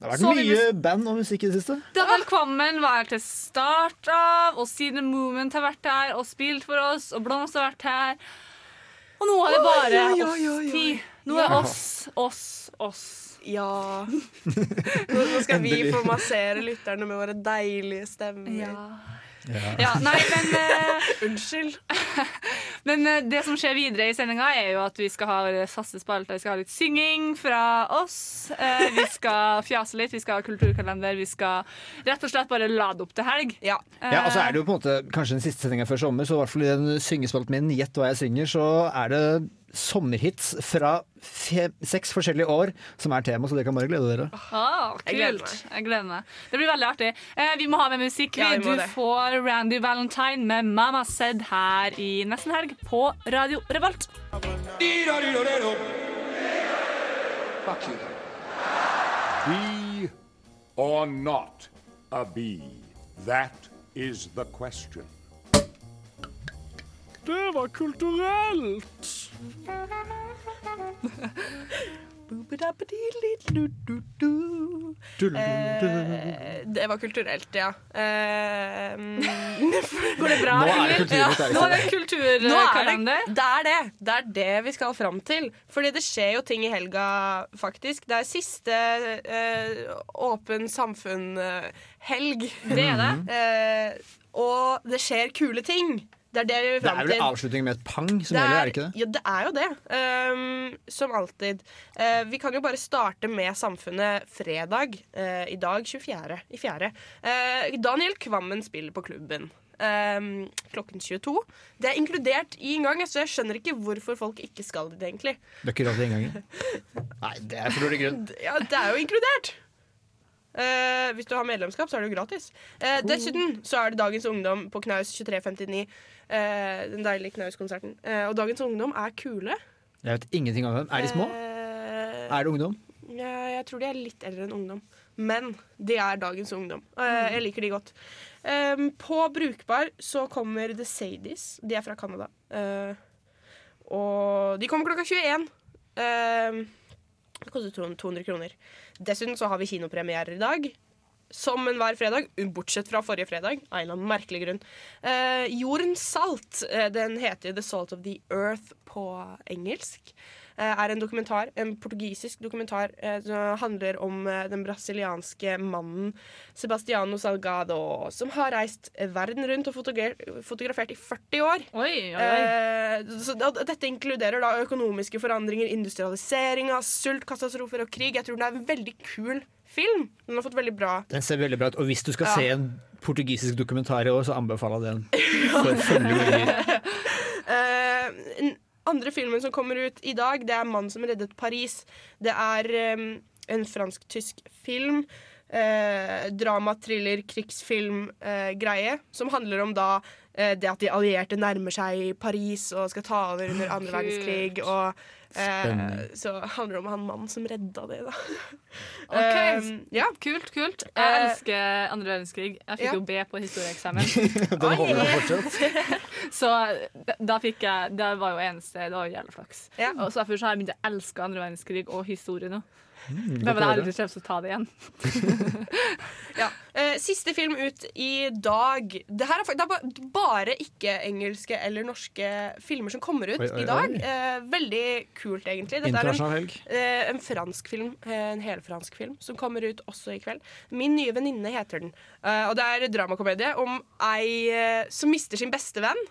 Det har Så vært vi mye band og musikk i det siste. Da Velkommen var til start av, og Siden Movement har vært her og spilt for oss, og Blomst har vært her. Og nå er det bare Oi, ja, ja, oss-tid. oi. ti. Nå er Ja. oss, oss, oss. Ja. Nå skal vi få massere lytterne med våre deilige stemmer. Ja, nei, men uh, Unnskyld. Men uh, det som skjer videre i sendinga, er jo at vi skal ha faste spalter. Vi skal ha litt synging fra oss. Uh, vi skal fjase litt, vi skal ha kulturkalender. Vi skal rett og slett bare lade opp til helg. Ja. Ja, og så er det jo på en måte kanskje den siste sendinga før sommer, så i hvert fall i den syngespalten min Gjett hva jeg synger, så er det sommerhits fra fem, seks forskjellige år som er tema, så dere kan bare glede dere. Ah, Jeg gleder kult. Jeg gleder meg. Det blir veldig artig. Eh, vi må ha med musikk. Ja, du det. får Randy Valentine med Mama Said her i Nesten Helg på Radio Revolt. Be or not a bee? That is the question. Det var kulturelt! Eh, det var kulturelt, ja. Eh, Går det bra? Nå er det Emil? kulturelt, er Nå er det Nå er kulturkalender. det, det er det. Det er det vi skal fram til. Fordi det skjer jo ting i helga, faktisk. Det er siste eh, åpen samfunn-helg. Det er det. Og det skjer kule ting. Det er det vi Det er vel avslutningen avslutning med et pang som gjelder, er det ikke det? Ja, det er jo det. Um, som alltid. Uh, vi kan jo bare starte med Samfunnet fredag. Uh, I dag 24. i 4. Uh, Daniel Kvammen spiller på klubben. Um, klokken 22. Det er inkludert i inngangen, så jeg skjønner ikke hvorfor folk ikke skal dit, egentlig. Det er ikke råd til inngangen. Nei, det er for dårlig grunn. Ja, det er jo inkludert! Uh, hvis du har medlemskap, så er det jo gratis. Uh, dessuten så er det Dagens Ungdom på Knaus 2359. eh, den deilige Knaus-konserten. Eh, og Dagens Ungdom er kule. Jeg vet ingenting om dem. Er de små? Eh, Er det ungdom? jeg tror de er litt eldre enn ungdom. Men de er dagens ungdom. Eh, jeg liker de godt. Eh, på Brukbar så kommer The Sadies. De er fra Canada. Eh, og de kommer klokka 21. Eh, det koster 200 kroner. Dessuten så har vi kinopremierer i dag. Som enhver fredag, bortsett fra forrige fredag. Av en eller annen merkelig grunn. Eh, Jordens salt, eh, den heter The Salt of the Earth på engelsk. Eh, er en dokumentar, en portugisisk dokumentar eh, som handler om eh, den brasilianske mannen Sebastiano Salgado, som har reist verden rundt og fotografert i 40 år. Oi, oi. Eh, dette inkluderer da økonomiske forandringer, industrialisering av sult, katastrofer og krig. Jeg tror den er en veldig kul film. Den har fått veldig bra Den ser veldig bra ut. Og hvis du skal Ja. se en portugisisk dokumentar i år, så anbefaler jeg den. Ganger. Eh, den andre filmen som kommer ut i dag, det er 'Mannen som reddet Paris'. Det er um, en fransk-tysk film. Eh, drama, thriller, krigsfilm-greie. som handler om da eh, det at de allierte nærmer seg Paris og skal ta over under andre verdenskrig. Og eh, Spennende. så handler det om han mannen som redda det, da. Ok, Eh, ja. Kult, kult. Jeg Eh, elsker andre verdenskrig. Jeg fikk ja. jo B på historieeksamen. Den holder jeg fortsatt. Så da- fikk jeg Det var jo eneste Det var jo jævla flaks. Og så derfor så har jeg begynt å elske andre verdenskrig og historie nå. Mm, er godt jeg å har høre. aldri å ta det igjen. Ja. Eh, siste film ut i dag. Det her er, det er bare ikke-engelske eller norske filmer som kommer ut Oi, oi, i dag. oi. Eh, veldig kult, egentlig. Dette er en, eh, en fransk film, eh, en helfransk film, som kommer ut også i kveld. 'Min nye venninne' heter den. Eh, og det er dramakomedie om ei eh, som mister sin beste venn.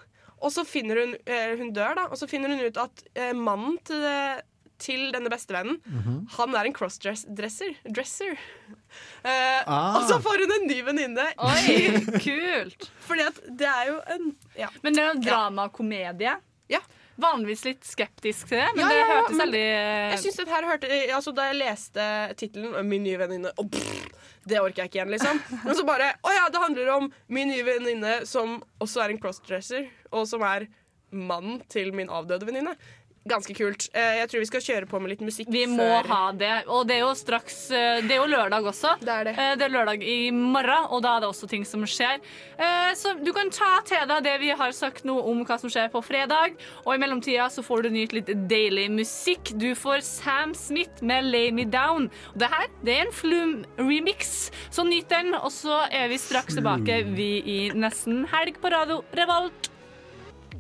Og så finner hun eh, Hun dør, da, og så finner hun ut at eh, mannen til, det, til denne bestevennen Mhm. han er en crossdresser. Dresser. Eh, Ah. Og så får hun en ny venninne. Oi, kult! Fordi at det er jo en ja. Men det er en dramakomedie. Ja. Vanligvis litt skeptisk til det, men Ja, det ja, ja, hørtes men veldig Jeg synes det her hørte altså, Da jeg leste tittelen 'Min nye venninne' og pff, Det orker jeg ikke igjen, liksom. Men så bare Å ja, det handler om min nye venninne som også er en crossdresser, og som er mannen til min avdøde venninne. Ganske kult. Eh, Jeg tror vi skal kjøre på med litt musikk Vi må før ha det. Og det er jo straks eh, Det er jo lørdag også. Det er det. Eh, Det er lørdag i morgen, og da er det også ting som skjer. Eh, Så du kan ta til deg det vi har sagt nå om hva som skjer på fredag. Og i mellomtida så får du nyte litt deilig musikk. Du får Sam Smith med 'Lay Me Down'. Og det her det er en Flum-remix, så nyt den. Og så er vi straks tilbake, vi i Nesten Helg på Radio Revolt.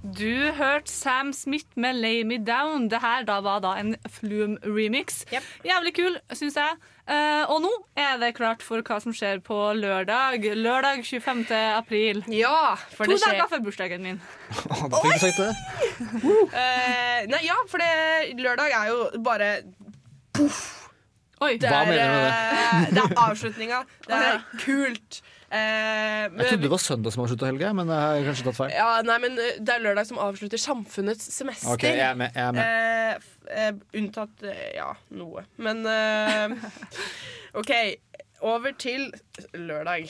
Du hørte Sam Smith med 'Lay Me Down'. Det her da var da en Flume-remix. Jævlig kul, syns jeg. Uh, og nå er det klart for hva som skjer på lørdag. Lørdag 25. april. Ja, for to det skjer. dager før bursdagen min. Da fikk du sagt det. uh, nei, ja, for det, lørdag er jo bare poff. Hva er, mener du med det? eh, det er avslutninga. Det er kult. Eh, Jeg trodde det var søndag som avslutta helga, men jeg har kanskje tatt feil. Ja, nei, men eh, Det er lørdag som avslutter samfunnets semester. Ok, jeg er med, jeg er med. Eh, eh, unntatt ja, noe. Men eh, OK. Over til lørdag.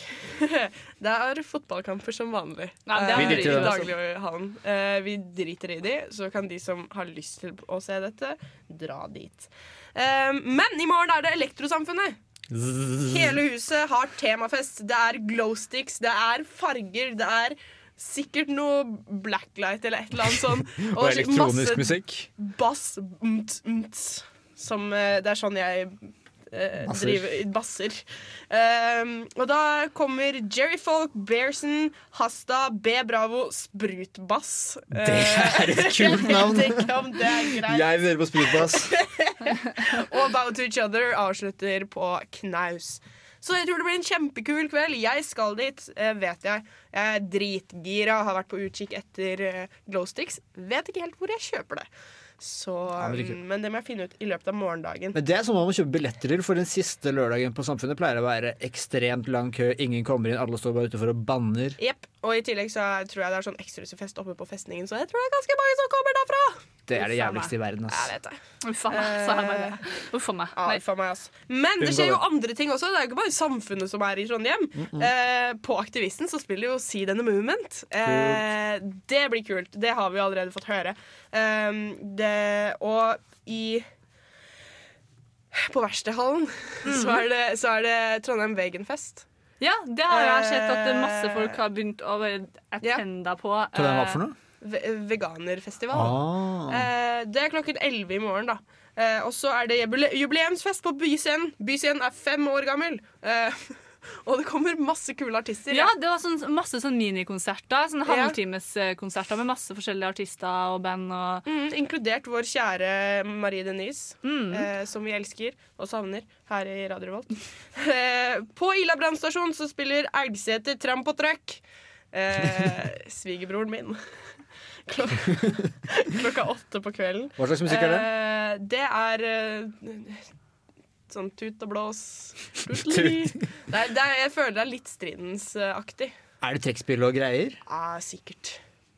det er fotballkamper som vanlig. Nei, det er Vi driter i det. Eh, vi driter i de, så kan de som har lyst til å se dette, dra dit. Eh, men i morgen er det Elektrosamfunnet. Hele huset har temafest. Det er glowsticks, det er farger, det er sikkert noe blacklight eller et eller annet sånn. Og elektronisk musikk. Bass mt, mt, som eh, Det er sånn jeg eh, Basser. driver Basser. Um, og da kommer Jerry Folk, Bearson, Hasta, B Bravo, Sprutbass. Det er et kult navn. Jeg vet ikke om det er greit. Jeg vil høre på sprutbass. Og Bow to Each Other avslutter på knaus. Så jeg tror det blir en kjempekul kveld. Jeg skal dit, eh, vet jeg. Jeg er dritgira, har vært på utkikk etter eh, glowsticks. Vet ikke helt hvor jeg kjøper det. Så, men det må jeg finne ut i løpet av morgendagen. Men det er som man må kjøpe billetter til, for den siste lørdagen på Samfunnet pleier å være ekstremt lang kø. Ingen kommer inn, alle står bare utenfor og banner. Jepp. Og i tillegg så tror jeg det er sånn ekstrahusfest oppe på festningen, så jeg tror det er ganske mange som kommer derfra. Det er det jævligste i verden. Jeg vet det. Uff a meg. jeg. Uff a meg. Ja, meg, ass. Men det skjer jo andre ting også. Det er jo ikke bare Samfunnet som er i Trondheim. Eh, på Aktivisten så spiller jo See the Movement. Eh, det blir kult. Det har vi jo allerede fått høre. Eh, det, og i På Verkstedhallen så, er det, så er det Trondheim Veganfest. Ja, det har jeg sett at masse folk har begynt å attende på. Hva var det for noe? Ve veganerfestival. Ah. Eh, det er klokken 11 i morgen, da. Eh, og så er det jubile jubileumsfest på Byscenen. Byscenen er fem år gammel. Eh, og det kommer masse kule artister. Ja, det var sånn, masse sånn minikonserter. Sånn halvtimeskonserter med masse forskjellige artister og band. Og Mm, inkludert vår kjære Marie Denise, eh, som vi elsker og savner her i Radio Revolt. Eh, på Ila brannstasjon så spiller Elgseter Tramp og Trøkk. Eh, Svigerbroren min. Klok klokka åtte på kvelden. Hva slags musikk er det? Eh, det er eh, sånn tut og blås. Tutli. Det er, det er, jeg føler det er litt Stridens-aktig. Er det trekkspill og greier? Ja, sikkert.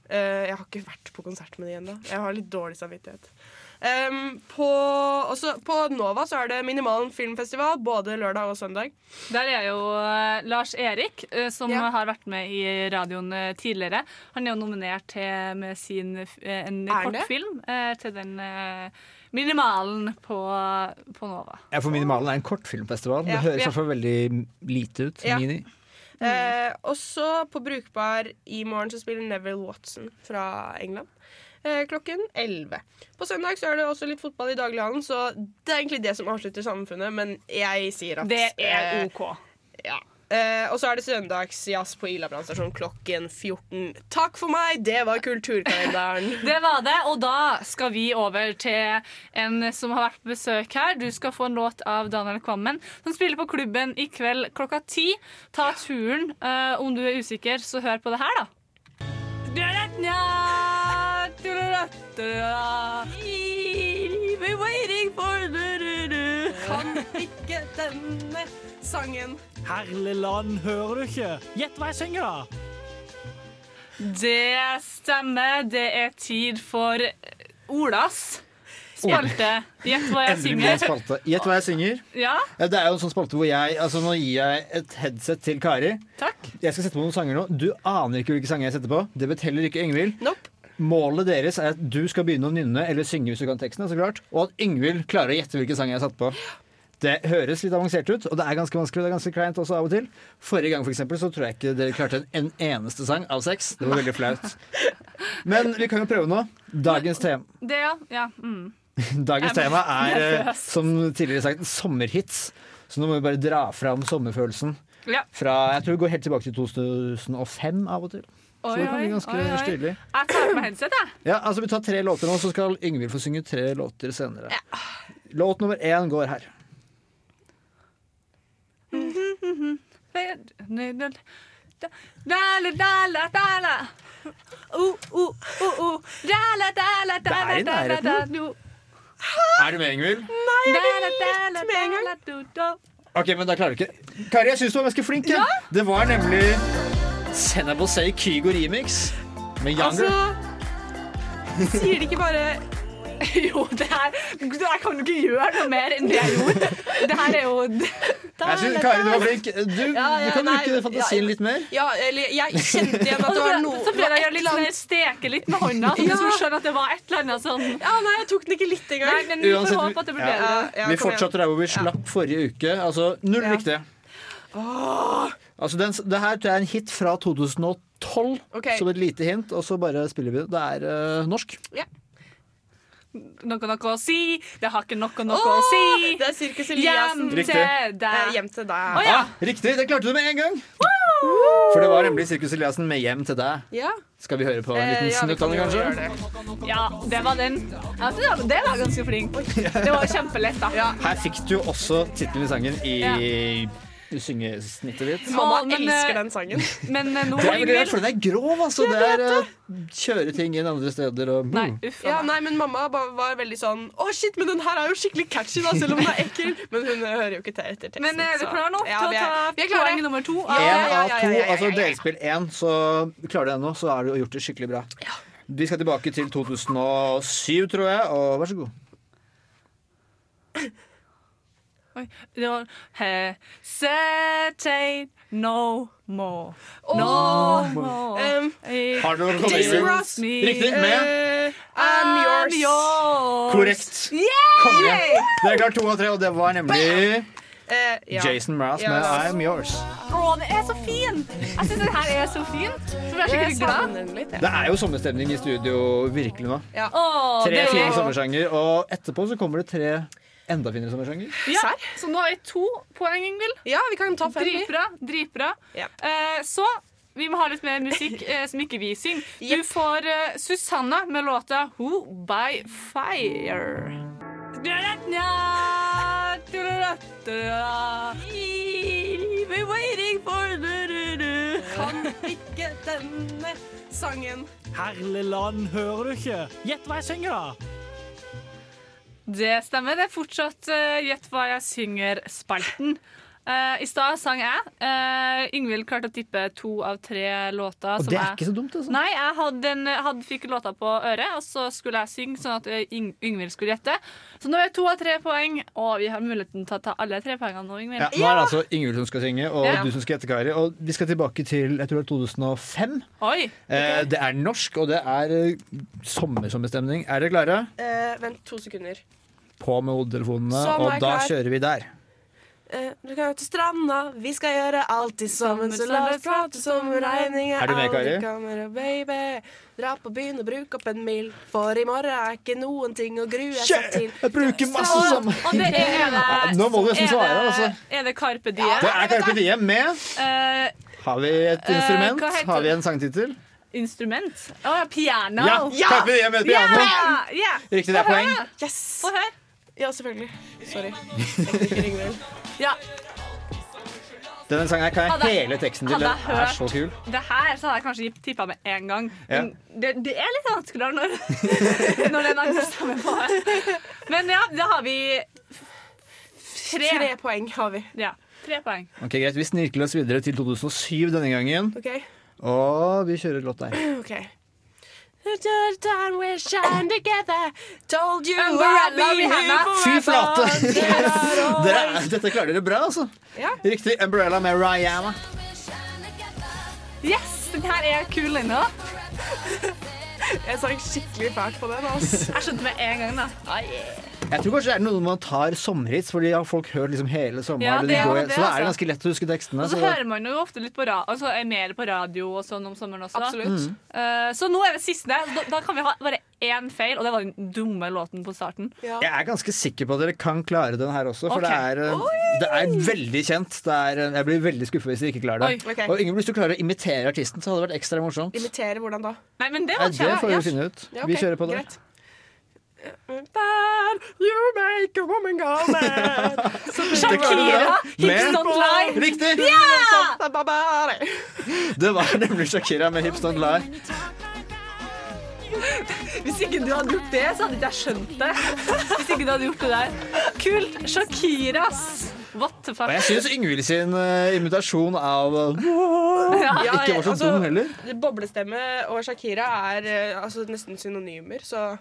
Eh, jeg har ikke vært på konsert med de ennå. Jeg har litt dårlig samvittighet. Um, på, også, på Nova så er det Minimalen filmfestival både lørdag og søndag. Der er jo eh, Lars Erik, eh, som Ja. har vært med i radioen eh, tidligere. Han er jo nominert til med sin en kortfilm til den Minimalen på, på Nova. Ja, for Minimalen er en kortfilmfestival. Ja, Det høres i ja. hvert fall veldig lite ut. Ja. Mini. Eh, også på Brukbar i morgen så spiller Neville Watson fra England. Eh, klokken 11. På søndag så er det også litt fotball i daglighallen, så det er egentlig det som avslutter Samfunnet, men jeg sier at Det er eh, OK. Ja. Eh, og så er det søndagsjazz på Ila brannstasjon klokken 14. Takk for meg, det var kulturkalenderen. Det var det, og da skal vi over til en som har vært på besøk her. Du skal få en låt av Daniel Kvammen, som spiller på klubben i kveld klokka ti. Ta turen. Eh, om du er usikker, så hør på det her, da. We're waiting for. Kan ikke denne sangen. Herlig land, hører du ikke? Gjett hva jeg synger, da! Det stemmer. Det er tid for Olas spalte. Gjett hva jeg synger. spalte. Gjett hva jeg synger. Ja, Ja, det er jo en sånn spalte hvor jeg Altså Nå gir jeg et headset til Kari. takk. Jeg skal sette på noen sanger nå. Du aner ikke hvilke sanger jeg setter på. Det vet heller ikke Ingvild. Nope. Målet deres er at du skal begynne å nynne eller synge hvis du kan teksten, så klart. og at Yngvild klarer å gjette hvilken sang jeg har satt på. Det høres litt avansert ut, og det er ganske vanskelig. Det er ganske kleint også av og til. Forrige gang for eksempel, så tror jeg ikke dere klarte en, en eneste sang av seks. Det var veldig flaut. Men vi kan jo prøve nå. Dagens tema, Det, ja. ja. Mm. Dagens tema er, eh, som tidligere sagt, sommerhits. Så nå må vi bare dra fram sommerfølelsen. Fra, jeg tror vi går helt tilbake til 2005 av og til. Så det kan bli ganske oi, oi. stilig. Jeg tar på headset, jeg. Ja, altså Vi tar tre låter nå, så skal Yngvild få synge tre låter senere. Låt nummer én går her. Dala, dala, dala. Uh, uh, uh, uh. Dala, dala, Det er i dala, dala, nærheten. dala. Er du med, Ingvild? Nei, jeg Dala, er litt med en gang. Ok, men da klarer du ikke. Kari, jeg syns du var ganske flink. Ja. Det var nemlig Senable Say Kygo remix med Younger. Altså Sier de ikke bare Jo, det her Jeg kan du ikke gjøre noe mer enn det jeg gjorde. Det her er jo jeg synes, Kari, du var flink. Du, Ja, ja, du kan nei, bruke fantasien ja, litt mer. Ja, eller jeg kjente igjen at det var noe så ble det det gjøre litt sånn steke litt med hånda, så du Ja. skulle skjønne at det var et eller annet sånn Ja, nei, jeg tok den ikke litt engang. Nei, men vi får håpe at det blir bedre. Ja, vi fortsatte der hvor vi slapp forrige uke. Altså null Ja. riktige. Åh, Altså, den, det her tror jeg er en hit fra 2012, okay. som et lite hint. Og så bare spiller vi det. Er uh, norsk. Noe noe å si, det har ikke noe noe oh, å si. Det er Sirkus Eliassen. Hjem til Eh, deg. Hjem til deg. Å ja. Ah, riktig! Det klarte du med en gang! For det var nemlig Sirkus Eliassen med 'Hjem til deg'. Ja. Skal vi høre på en Eh, liten ja, snutt av den, kanskje? det. Ja, det var den. Var- det var ganske flink. Det var kjempelett, da. Her fikk du også tittelen i sangen i syngesnittet ditt. Mamma men, elsker eh, den sangen. Men eh, nå, Det er veldig rart, for den er grov, altså. Det er eh, kjøre ting inn andre steder og Nei, uff Ja, nei, men Mamma var veldig sånn Å, shit, men den her er jo skikkelig catchy, da, selv om den er ekkel. Men hun hører jo ikke til etter teksten. Men er du så- nå Ja, til å vi er- ta vi er klare. poeng nummer to? Én av ja, to, ja, ja, ja, altså delspill én, så klarer du det nå, så har du gjort det skikkelig bra. Vi skal tilbake til 2007, tror jeg, og vær så god. Oi, det var Hesitate no more. No Åh, more. um, Har du noe å komme Jason med? Ross. Riktig. Med Eh, I'm yours. yours. korrekt. Konge. Det er klart to av tre, og det var nemlig Uh, ja. Jason Mraz Ja. med 'I'm Yours'. Å, det er så fin! Jeg syns den her er så fin. Så jeg skikkelig glad. litt. Det er jo sommerstemning i studio virkelig nå. Ja. Tre fine sommersanger, og etterpå så kommer det tre enda finere sommersanger. Ja, så nå har vi to poeng, Ingvild. Ja, vi kan ta fem. Dritbra. dritbra. Ja. Eh, så vi må ha litt mer musikk eh, som ikke vi synger. Du får eh, Susanna med låta 'Who by Fire'. We're waiting for. Kan ikke denne sangen. Herlig land, hører du ikke? Gjett hva jeg synger, da! Det stemmer. Det er fortsatt uh, Gjett hva jeg synger-spalten. Eh, I stad sang jeg. Uh, Yngvild klarte å tippe to av tre låter. Og som det er jeg- ikke så dumt, altså. Nei, jeg hadde en, hadde, fikk låta på øret, og så skulle jeg synge sånn at eh, Yng Yngvild skulle gjette. Så nå er det to av tre poeng, og vi har muligheten til å ta alle tre poengene nå, Ja, nå er det altså Yngvild som skal synge, og Ja. du som skal gjette, Kari. Og vi skal tilbake til jeg tror det er 2005. Oi! Eh, det er norsk, og det er sommersommerstemning. Er dere klare? Eh, vent to sekunder. På med hodetelefonene, og da klar. kjører vi der. Eh, du kan jo til stranda, vi skal gjøre alt i sammen, så la oss prate som regninger Er du med, Kari? Kamera, baby. Dra på byen og bruk opp en mil, for i morgen er ikke noen ting å grue seg til. Jeg bruker masse sammen! og det er, er det, nå må du nesten svare, altså. Er det Carpe Diem? Det er Carpe Diem med Eh, Har vi et Eh, instrument? Har vi en sangtittel? instrument? Å ja, piano. Ja! Carpe Diem med piano. Yeah, yeah. Riktig, det er poeng. Yes! Få høre. Ja, selvfølgelig. Sorry. Ja. Denne sangen her kan Hadde- jeg hele teksten til. hadde Den hørt, er så kul. Det her så hadde jeg kanskje tippa med en gang. Ja. Det, det er litt vanskeligere når, når det er sammen på her. på. Men ja, da har vi tre. Tre poeng har vi. Ja, tre poeng. Ok, Greit, Vi snirkler oss videre til 2007 denne gangen. OK? Og vi kjører låt der. Ok Time we shine together Told you Umbrella I'll be i henda. here Fy flate! Dere, er- dette klarer dere bra, altså. Ja. Riktig. Umbrella med Rihanna. Yes, den her er kul, ennå. Jeg sang skikkelig fælt på den. Altså. Jeg skjønte med en gang, da. Jeg tror kanskje det er noe man tar sommerhits, fordi har folk hørt liksom hele sommeren. Ja, det de går, det, så da er det altså. ganske lett å huske tekstene. Og så så det- hører man jo ofte litt på ra altså, er mer på radio og sånn om sommeren også. Absolutt. Mm. Uh, så nå er det siste. Da, da kan vi ha bare én feil, og det var den dumme låten på starten. Ja. Jeg er ganske sikker på at dere kan klare den her også, for okay. det, er, eh, det er veldig kjent. Det er, eh, jeg blir veldig skuffet hvis dere ikke klarer det. Oi, okay. Og Ingeborg, hvis du klarer å imitere artisten, så hadde det vært ekstra morsomt. Imitere hvordan da? Nei, men det Nei, det får vi ja. finne ut. Ja, Vi kjører på det. greit. Bad, you make a woman go mad. Shakira, Hips Don't Lie. Riktig! Yeah! Det var nemlig Shakira med 'Hips Don't Lie'. Hvis ikke du hadde gjort det, så hadde ikke jeg skjønt det. Hvis ikke du hadde gjort det der. Kult. Shakiras. What the fuck? Og jeg syns Yngvild sin uh, imitasjon av uh, Ja, ikke var så altså, dum heller. Boblestemme og Shakira er uh, altså, nesten synonymer, så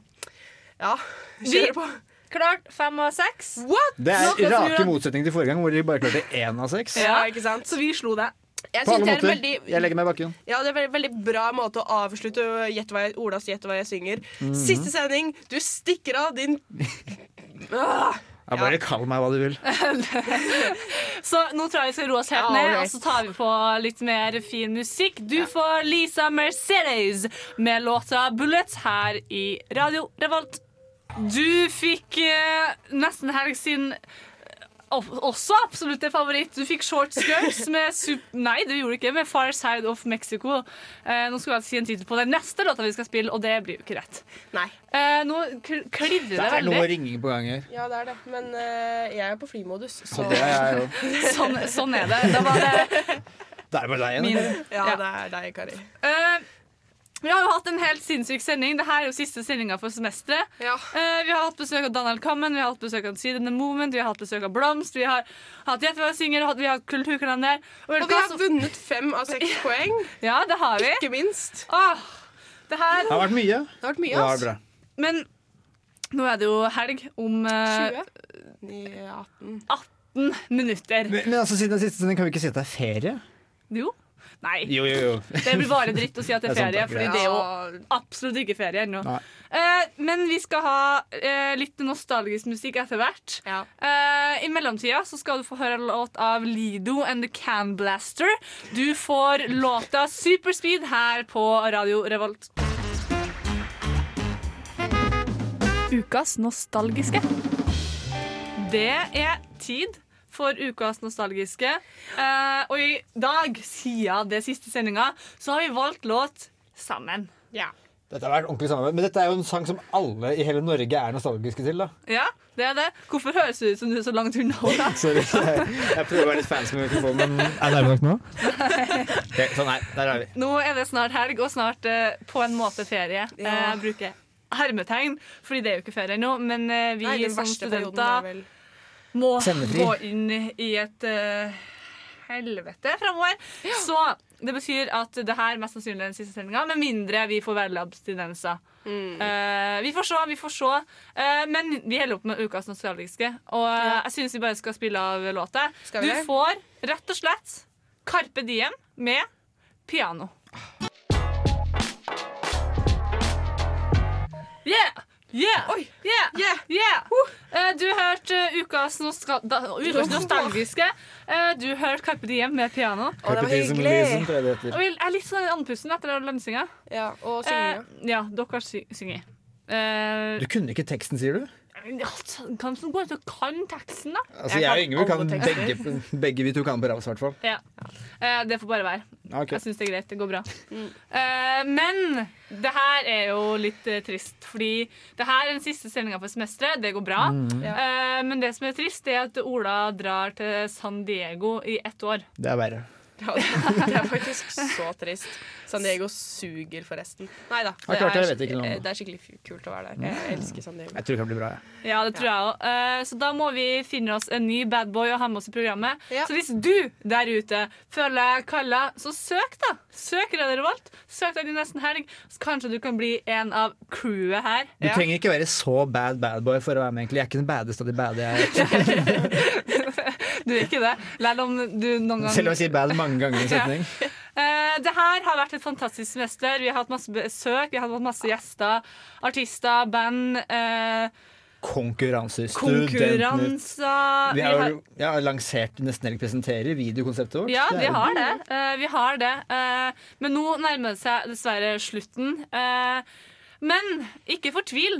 ja. Kjør på. klart fem av seks. What? Det er Noe rake motsetning til forrige gang, hvor de bare klarte én av seks. Ja, ikke sant? Så vi slo det. Jeg På alle det er en måter. veldig Jeg legger meg i bakken. Ja, det er en veldig, veldig bra måte å avslutte gjett hva jeg, Olas Gjett hva jeg synger. Mhm. Siste sending. Du stikker av, din ah. Ja, bare kall meg hva du vil. Så nå tror jeg vi skal roe oss helt Ja, ned, og så tar vi på litt mer fin musikk. Du får Lisa Mercedes med låta 'Bullets' her i Radio Revolt. Du fikk eh, nesten helg sin eh, også absolutt en favoritt. Du fikk Short Skirts med Nei, du gjorde ikke med Far Side of Mexico. Eh, nå skal jeg si en tittel på den neste låta vi skal spille, og det blir jo ikke rett. Nei. Eh, nå klirrer det, Det er noe veldig. ringing på gang her. Ja, det er det. Men eh, jeg er på flymodus, så Og det er jeg jo. Sånn, sånn er det. Da var det Det er bare deg min. Ja. det er deg, Kari. Eh, vi har jo hatt en helt sinnssyk sending. Dette er jo siste sendinga for semesteret. Ja. Uh, vi har hatt besøk av Donald Kammen, vi har hatt besøk av Seed in the Moment, vi har hatt besøk av Blomst, vi har hatt Gjett hva jeg synger, vi har hatt Kulturkalender. Og vi har vunnet fem av seks poeng. Ja, det har vi. Ikke minst. Åh, det her Det har vært mye. Det har vært mye, ass. bra. Men nå er det jo helg om uh, 20? 9, 18 18 minutter. Men, men altså, siden den siste sendingen kan vi ikke si at det er ferie? Jo. Nei. Jo, jo, jo. Det blir bare dritt å si at det er er ferie, er greit. det er jo absolutt ikke ferie ennå. Eh, men vi skal ha eh, litt nostalgisk musikk etter hvert. Eh, I mellomtida så skal du få høre en låt av Lido and the Can Blaster. Du får låta Superspeed her på Radio Revolt. Ukas nostalgiske. Det er tid for ukas nostalgiske. Eh, og i dag, siden det siste sendinga, så har vi valgt låt sammen. Ja. Dette har vært ordentlig samarbeid. Men dette er jo en sang som alle i hele Norge er nostalgiske til. da Ja, det er det. Hvorfor høres det ut som du er så langt unna? Da? Sorry. Jeg, jeg prøver å være litt fancy med mikrofonen, men Er det nærme nok nå? okay, Sånn, her, der er vi. Nå er det snart helg, og snart eh, på en måte ferie. Ja. Jeg bruker hermetegn, fordi det er jo ikke ferie ennå. Men eh, vi Nei, som er studenter må Sendefri. gå inn i et uh, helvete framover. Så det betyr at det her mest sannsynlig er den siste sendinga, med mindre vi får veldig abstinenser. Mm. Uh, vi får se, vi får se. Uh, men vi holder opp med ukas nostalgiske, og eh, jeg syns vi bare skal spille av låta. Du får rett og slett Carpe Diem med piano. Yeah! Yeah! Oi. Yeah! Yeah. Yeah! Uh, du hørte uh, ukas, nostal da, nostalgiske. Uh, du hørte Carpe Diem med piano. Oh, det var hyggelig. Og jeg er litt sånn andpusten etter landsinga. Ja, og synge. Eh, ja, dere synger. Eh, Du kunne ikke teksten, sier du? Som går ut kan teksten, da? Altså, Jeg Jeg og kan Yngve kan begge, begge vi to kan på rams, i hvert fall. Ja. Uh, det får bare være. Okay. Jeg syns det er greit. Det går bra. Eh, men det her er jo litt uh, trist, fordi det her er den siste sendinga for semesteret. Det går bra. Eh, men det som er trist, er at Ola drar til San Diego i ett år. Det er verre. Ja, det er faktisk så trist. San Diego suger, forresten. Nei da. Jeg det. det er skikkelig kult å være der. Jeg elsker San Diego. Jeg tror det kan bli bra. Ja. Ja, det tror jeg òg. så da må vi finne oss en ny bad boy å ha med oss i programmet. Ja. Så hvis du der ute føler deg kalla, så søk, da. Søk Radio Revolt. Søk deg til nesten helg, så kanskje du kan bli en av crewet her. Du trenger ikke være så bad bad boy for å være med. egentlig Jeg er ikke den badeste av de bade. Jeg, Du er ikke det. Selv om du noen gang selv om jeg sier bad mange ganger i en setning. Uh, det her har vært et fantastisk semester. Vi har hatt masse besøk, vi har hatt masse gjester, artister, band. Uh, Konkurranser. Konkurranser Vi vi har har- ja, lansert Nesten Helg presenterer videokonseptet vårt. Ja, Det er vi har det. Uh, vi har det. Eh, men nå nærmer det seg dessverre slutten. Eh, men ikke fortvil.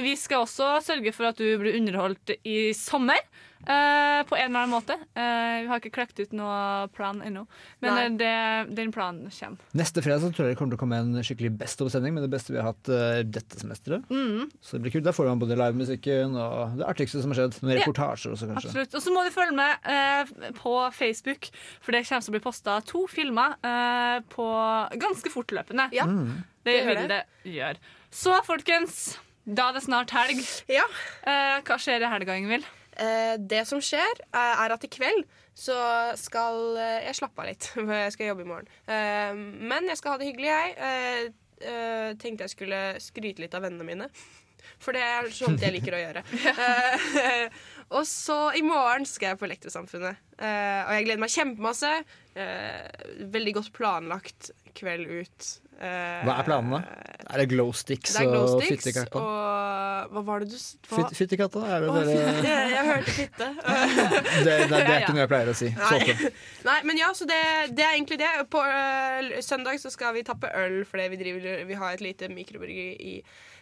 Vi skal også sørge for at du blir underholdt i sommer. Eh, på en eller annen måte. Uh, vi har ikke klekt ut noe plan ennå, men eh, det, den planen kommer. Neste fredag så tror jeg det kommer til å komme en skikkelig best of-sending med det beste vi har hatt uh, dette semesteret. Mm. Så det blir kult. Da får man både livemusikken og det artigste som har skjedd. Noen Ja. reportasjer også, kanskje. Absolutt. Og så må du følge med eh, på Facebook, for det kommer til å bli posta to filmer eh, på ganske fortløpende. Ja, Mm. det, det vil det gjøre. Så folkens, da er det snart helg. Ja. Eh, hva skjer i helga, Ingvild? Eh, det som skjer, eh, er at i kveld så skal eh, jeg slappe av litt. For jeg skal jobbe i morgen. Men jeg skal ha det hyggelig, jeg. Eh, eh, tenkte jeg skulle skryte litt av vennene mine. For det er sånt jeg liker å gjøre. Eh, og så i morgen skal jeg på Elektrosamfunnet. Eh, og jeg gleder meg kjempemasse. Eh, veldig godt planlagt kveld ut. Eh, Hva er planene? Er det glow sticks Det er glow og sticks fyttekatta? og Hva var det du hva- Fytt- Er det oh, dere. Jeg, jeg hørte fitte. det, det, det er ikke noe jeg pleier å si. Nei. Nei, men ja, så det, det er egentlig det. På uh, søndag så skal vi tappe øl fordi vi, driver, vi har et lite mikrobryggeri i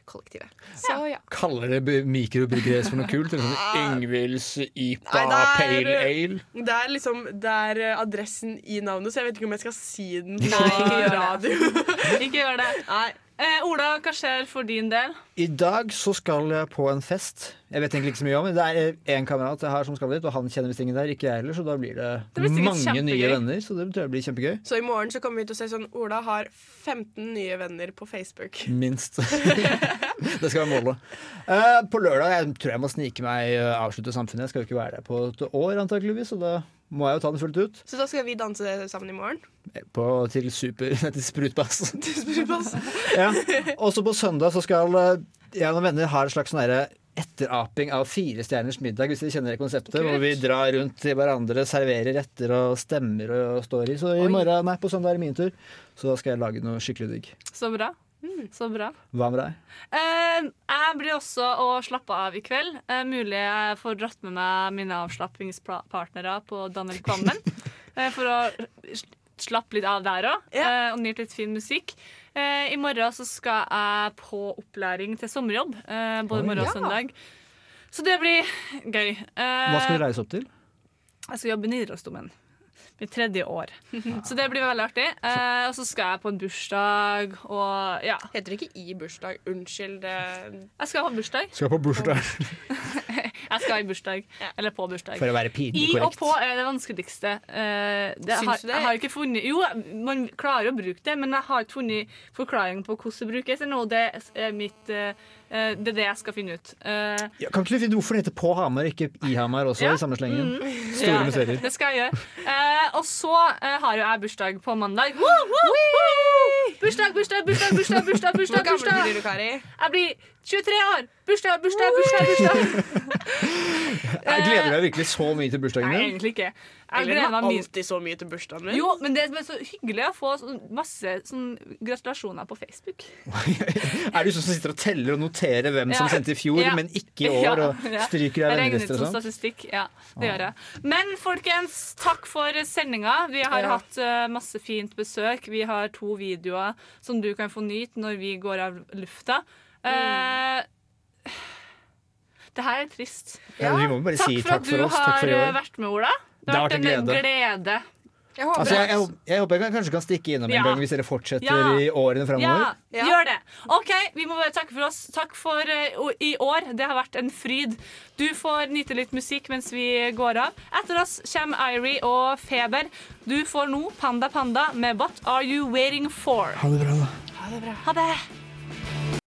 kollektivet. Så ja. Kaller det mikrobryggeri for noe kult? Eller sånn Ingvilds IPA Nei, er- Pale Ale? Det er liksom Det er øh, adressen i navnet, så jeg vet ikke om jeg skal si den på Nei, ikke gjør det. radio. Eh, Ola, hva skjer for din del? I dag så skal jeg på en fest. Jeg vet egentlig ikke så mye om det. Det er en kamerat jeg har som skal dit, og han kjenner visst ingen der. Ikke jeg heller, så da blir det, Det blir mange kjempegøy. nye venner. Så det tror jeg blir kjempegøy. Så i morgen så kommer vi til å se sånn Ola har 15 nye venner på Facebook. Minst. det skal være målet. Eh, på lørdag jeg tror jeg må snike meg eh, avslutte samfunnet. Jeg skal jo ikke være der på et år, antakeligvis, så da må jeg jo ta den fullt ut. Så da skal vi danse sammen i morgen. På, til super, til sprutbass. Sprutbass. ja. Også på søndag så skal eh, jeg og noen venner ha en slags sånn etteraping av Fire stjerners middag, hvis dere kjenner det konseptet. Kult. Hvor vi drar rundt til hverandre, serverer retter og stemmer og står i. Så i morgen, nei, på søndag er det min tur. Så da skal jeg lage noe skikkelig digg. Så bra. Så bra. Hva med deg? Eh, jeg blir også å slappe av i kveld. Eh, mulig jeg får dratt med meg mine avslappingspartnere på Daniel Kvammen. eh, for å slappe litt av der òg, eh, og nyte litt fin musikk. Eh, I morgen så skal jeg på opplæring til sommerjobb, eh, både morgen og søndag. Så det blir gøy. Eh, Hva skal du reise opp til? Jeg skal jobbe i Nidarosdomen. Mitt tredje år. Så det blir veldig artig. Eh, og så skal jeg på en bursdag og ja. Heter det ikke i bursdag? Unnskyld. Det... Jeg skal ha bursdag. Skal på bursdag. Jeg skal i bursdag. Eller på bursdag. For å være pinlig korrekt. I og på er det vanskeligste. Eh, det Syns har, du det? Jeg har ikke funnet Jo, man klarer å bruke det, men jeg har ikke funnet forklaring på hvordan det brukes ennå. Det er mitt eh, Det er det jeg skal finne ut. Eh, Ja, kan ikke du finne hvorfor den heter På Hamar, ikke I Hamar også, Ja. i samme slengen? Mm. Store ja, mysterier. Det skal jeg gjøre. Eh, og så eh, har jo jeg bursdag på mandag. Woo, woo, woo! Bursdag, bursdag, bursdag, bursdag, bursdag, bursdag, Hvor gammel blir du, Kari? Jeg blir 23 år. Bursdag, bursdag, bursdag. bursdag. Jeg gleder meg virkelig så mye til bursdagen Nei, din. egentlig ikke. Jeg Jeg gleder meg alltid så mye til bursdagen min. Jo, men det er så hyggelig å få sånn masse sånn gratulasjoner på Facebook. Er du sånn som sitter og teller og noterer hvem som sendte i fjor, Ja. men ikke i år, og stryker av venneliste og sånn? statistikk. Ja, det gjør jeg. Men folkens, takk for sendinga. Vi har Ja. hatt eh, masse fint besøk. Vi har to videoer som du kan få nyte når vi går av lufta. Eh, det her er trist. Ja, vi må bare takk si for takk at for du oss, takk har for i år. har vært med, Ola. Det Det har vært en en glede. glede. Jeg håper Altså, jeg, jeg, jeg håper jeg kanskje kan stikke innom en Ja. gang hvis dere fortsetter Ja. i årene framover. Ja, gjør det. OK, vi må bare takke for oss. Takk for uh, i år. Det har vært en fryd. Du får nyte litt musikk mens vi går av. Etter oss kommer Irie og Feber. Du får nå Panda Panda med What Are You Waiting For? Ha det bra, da. Ha det.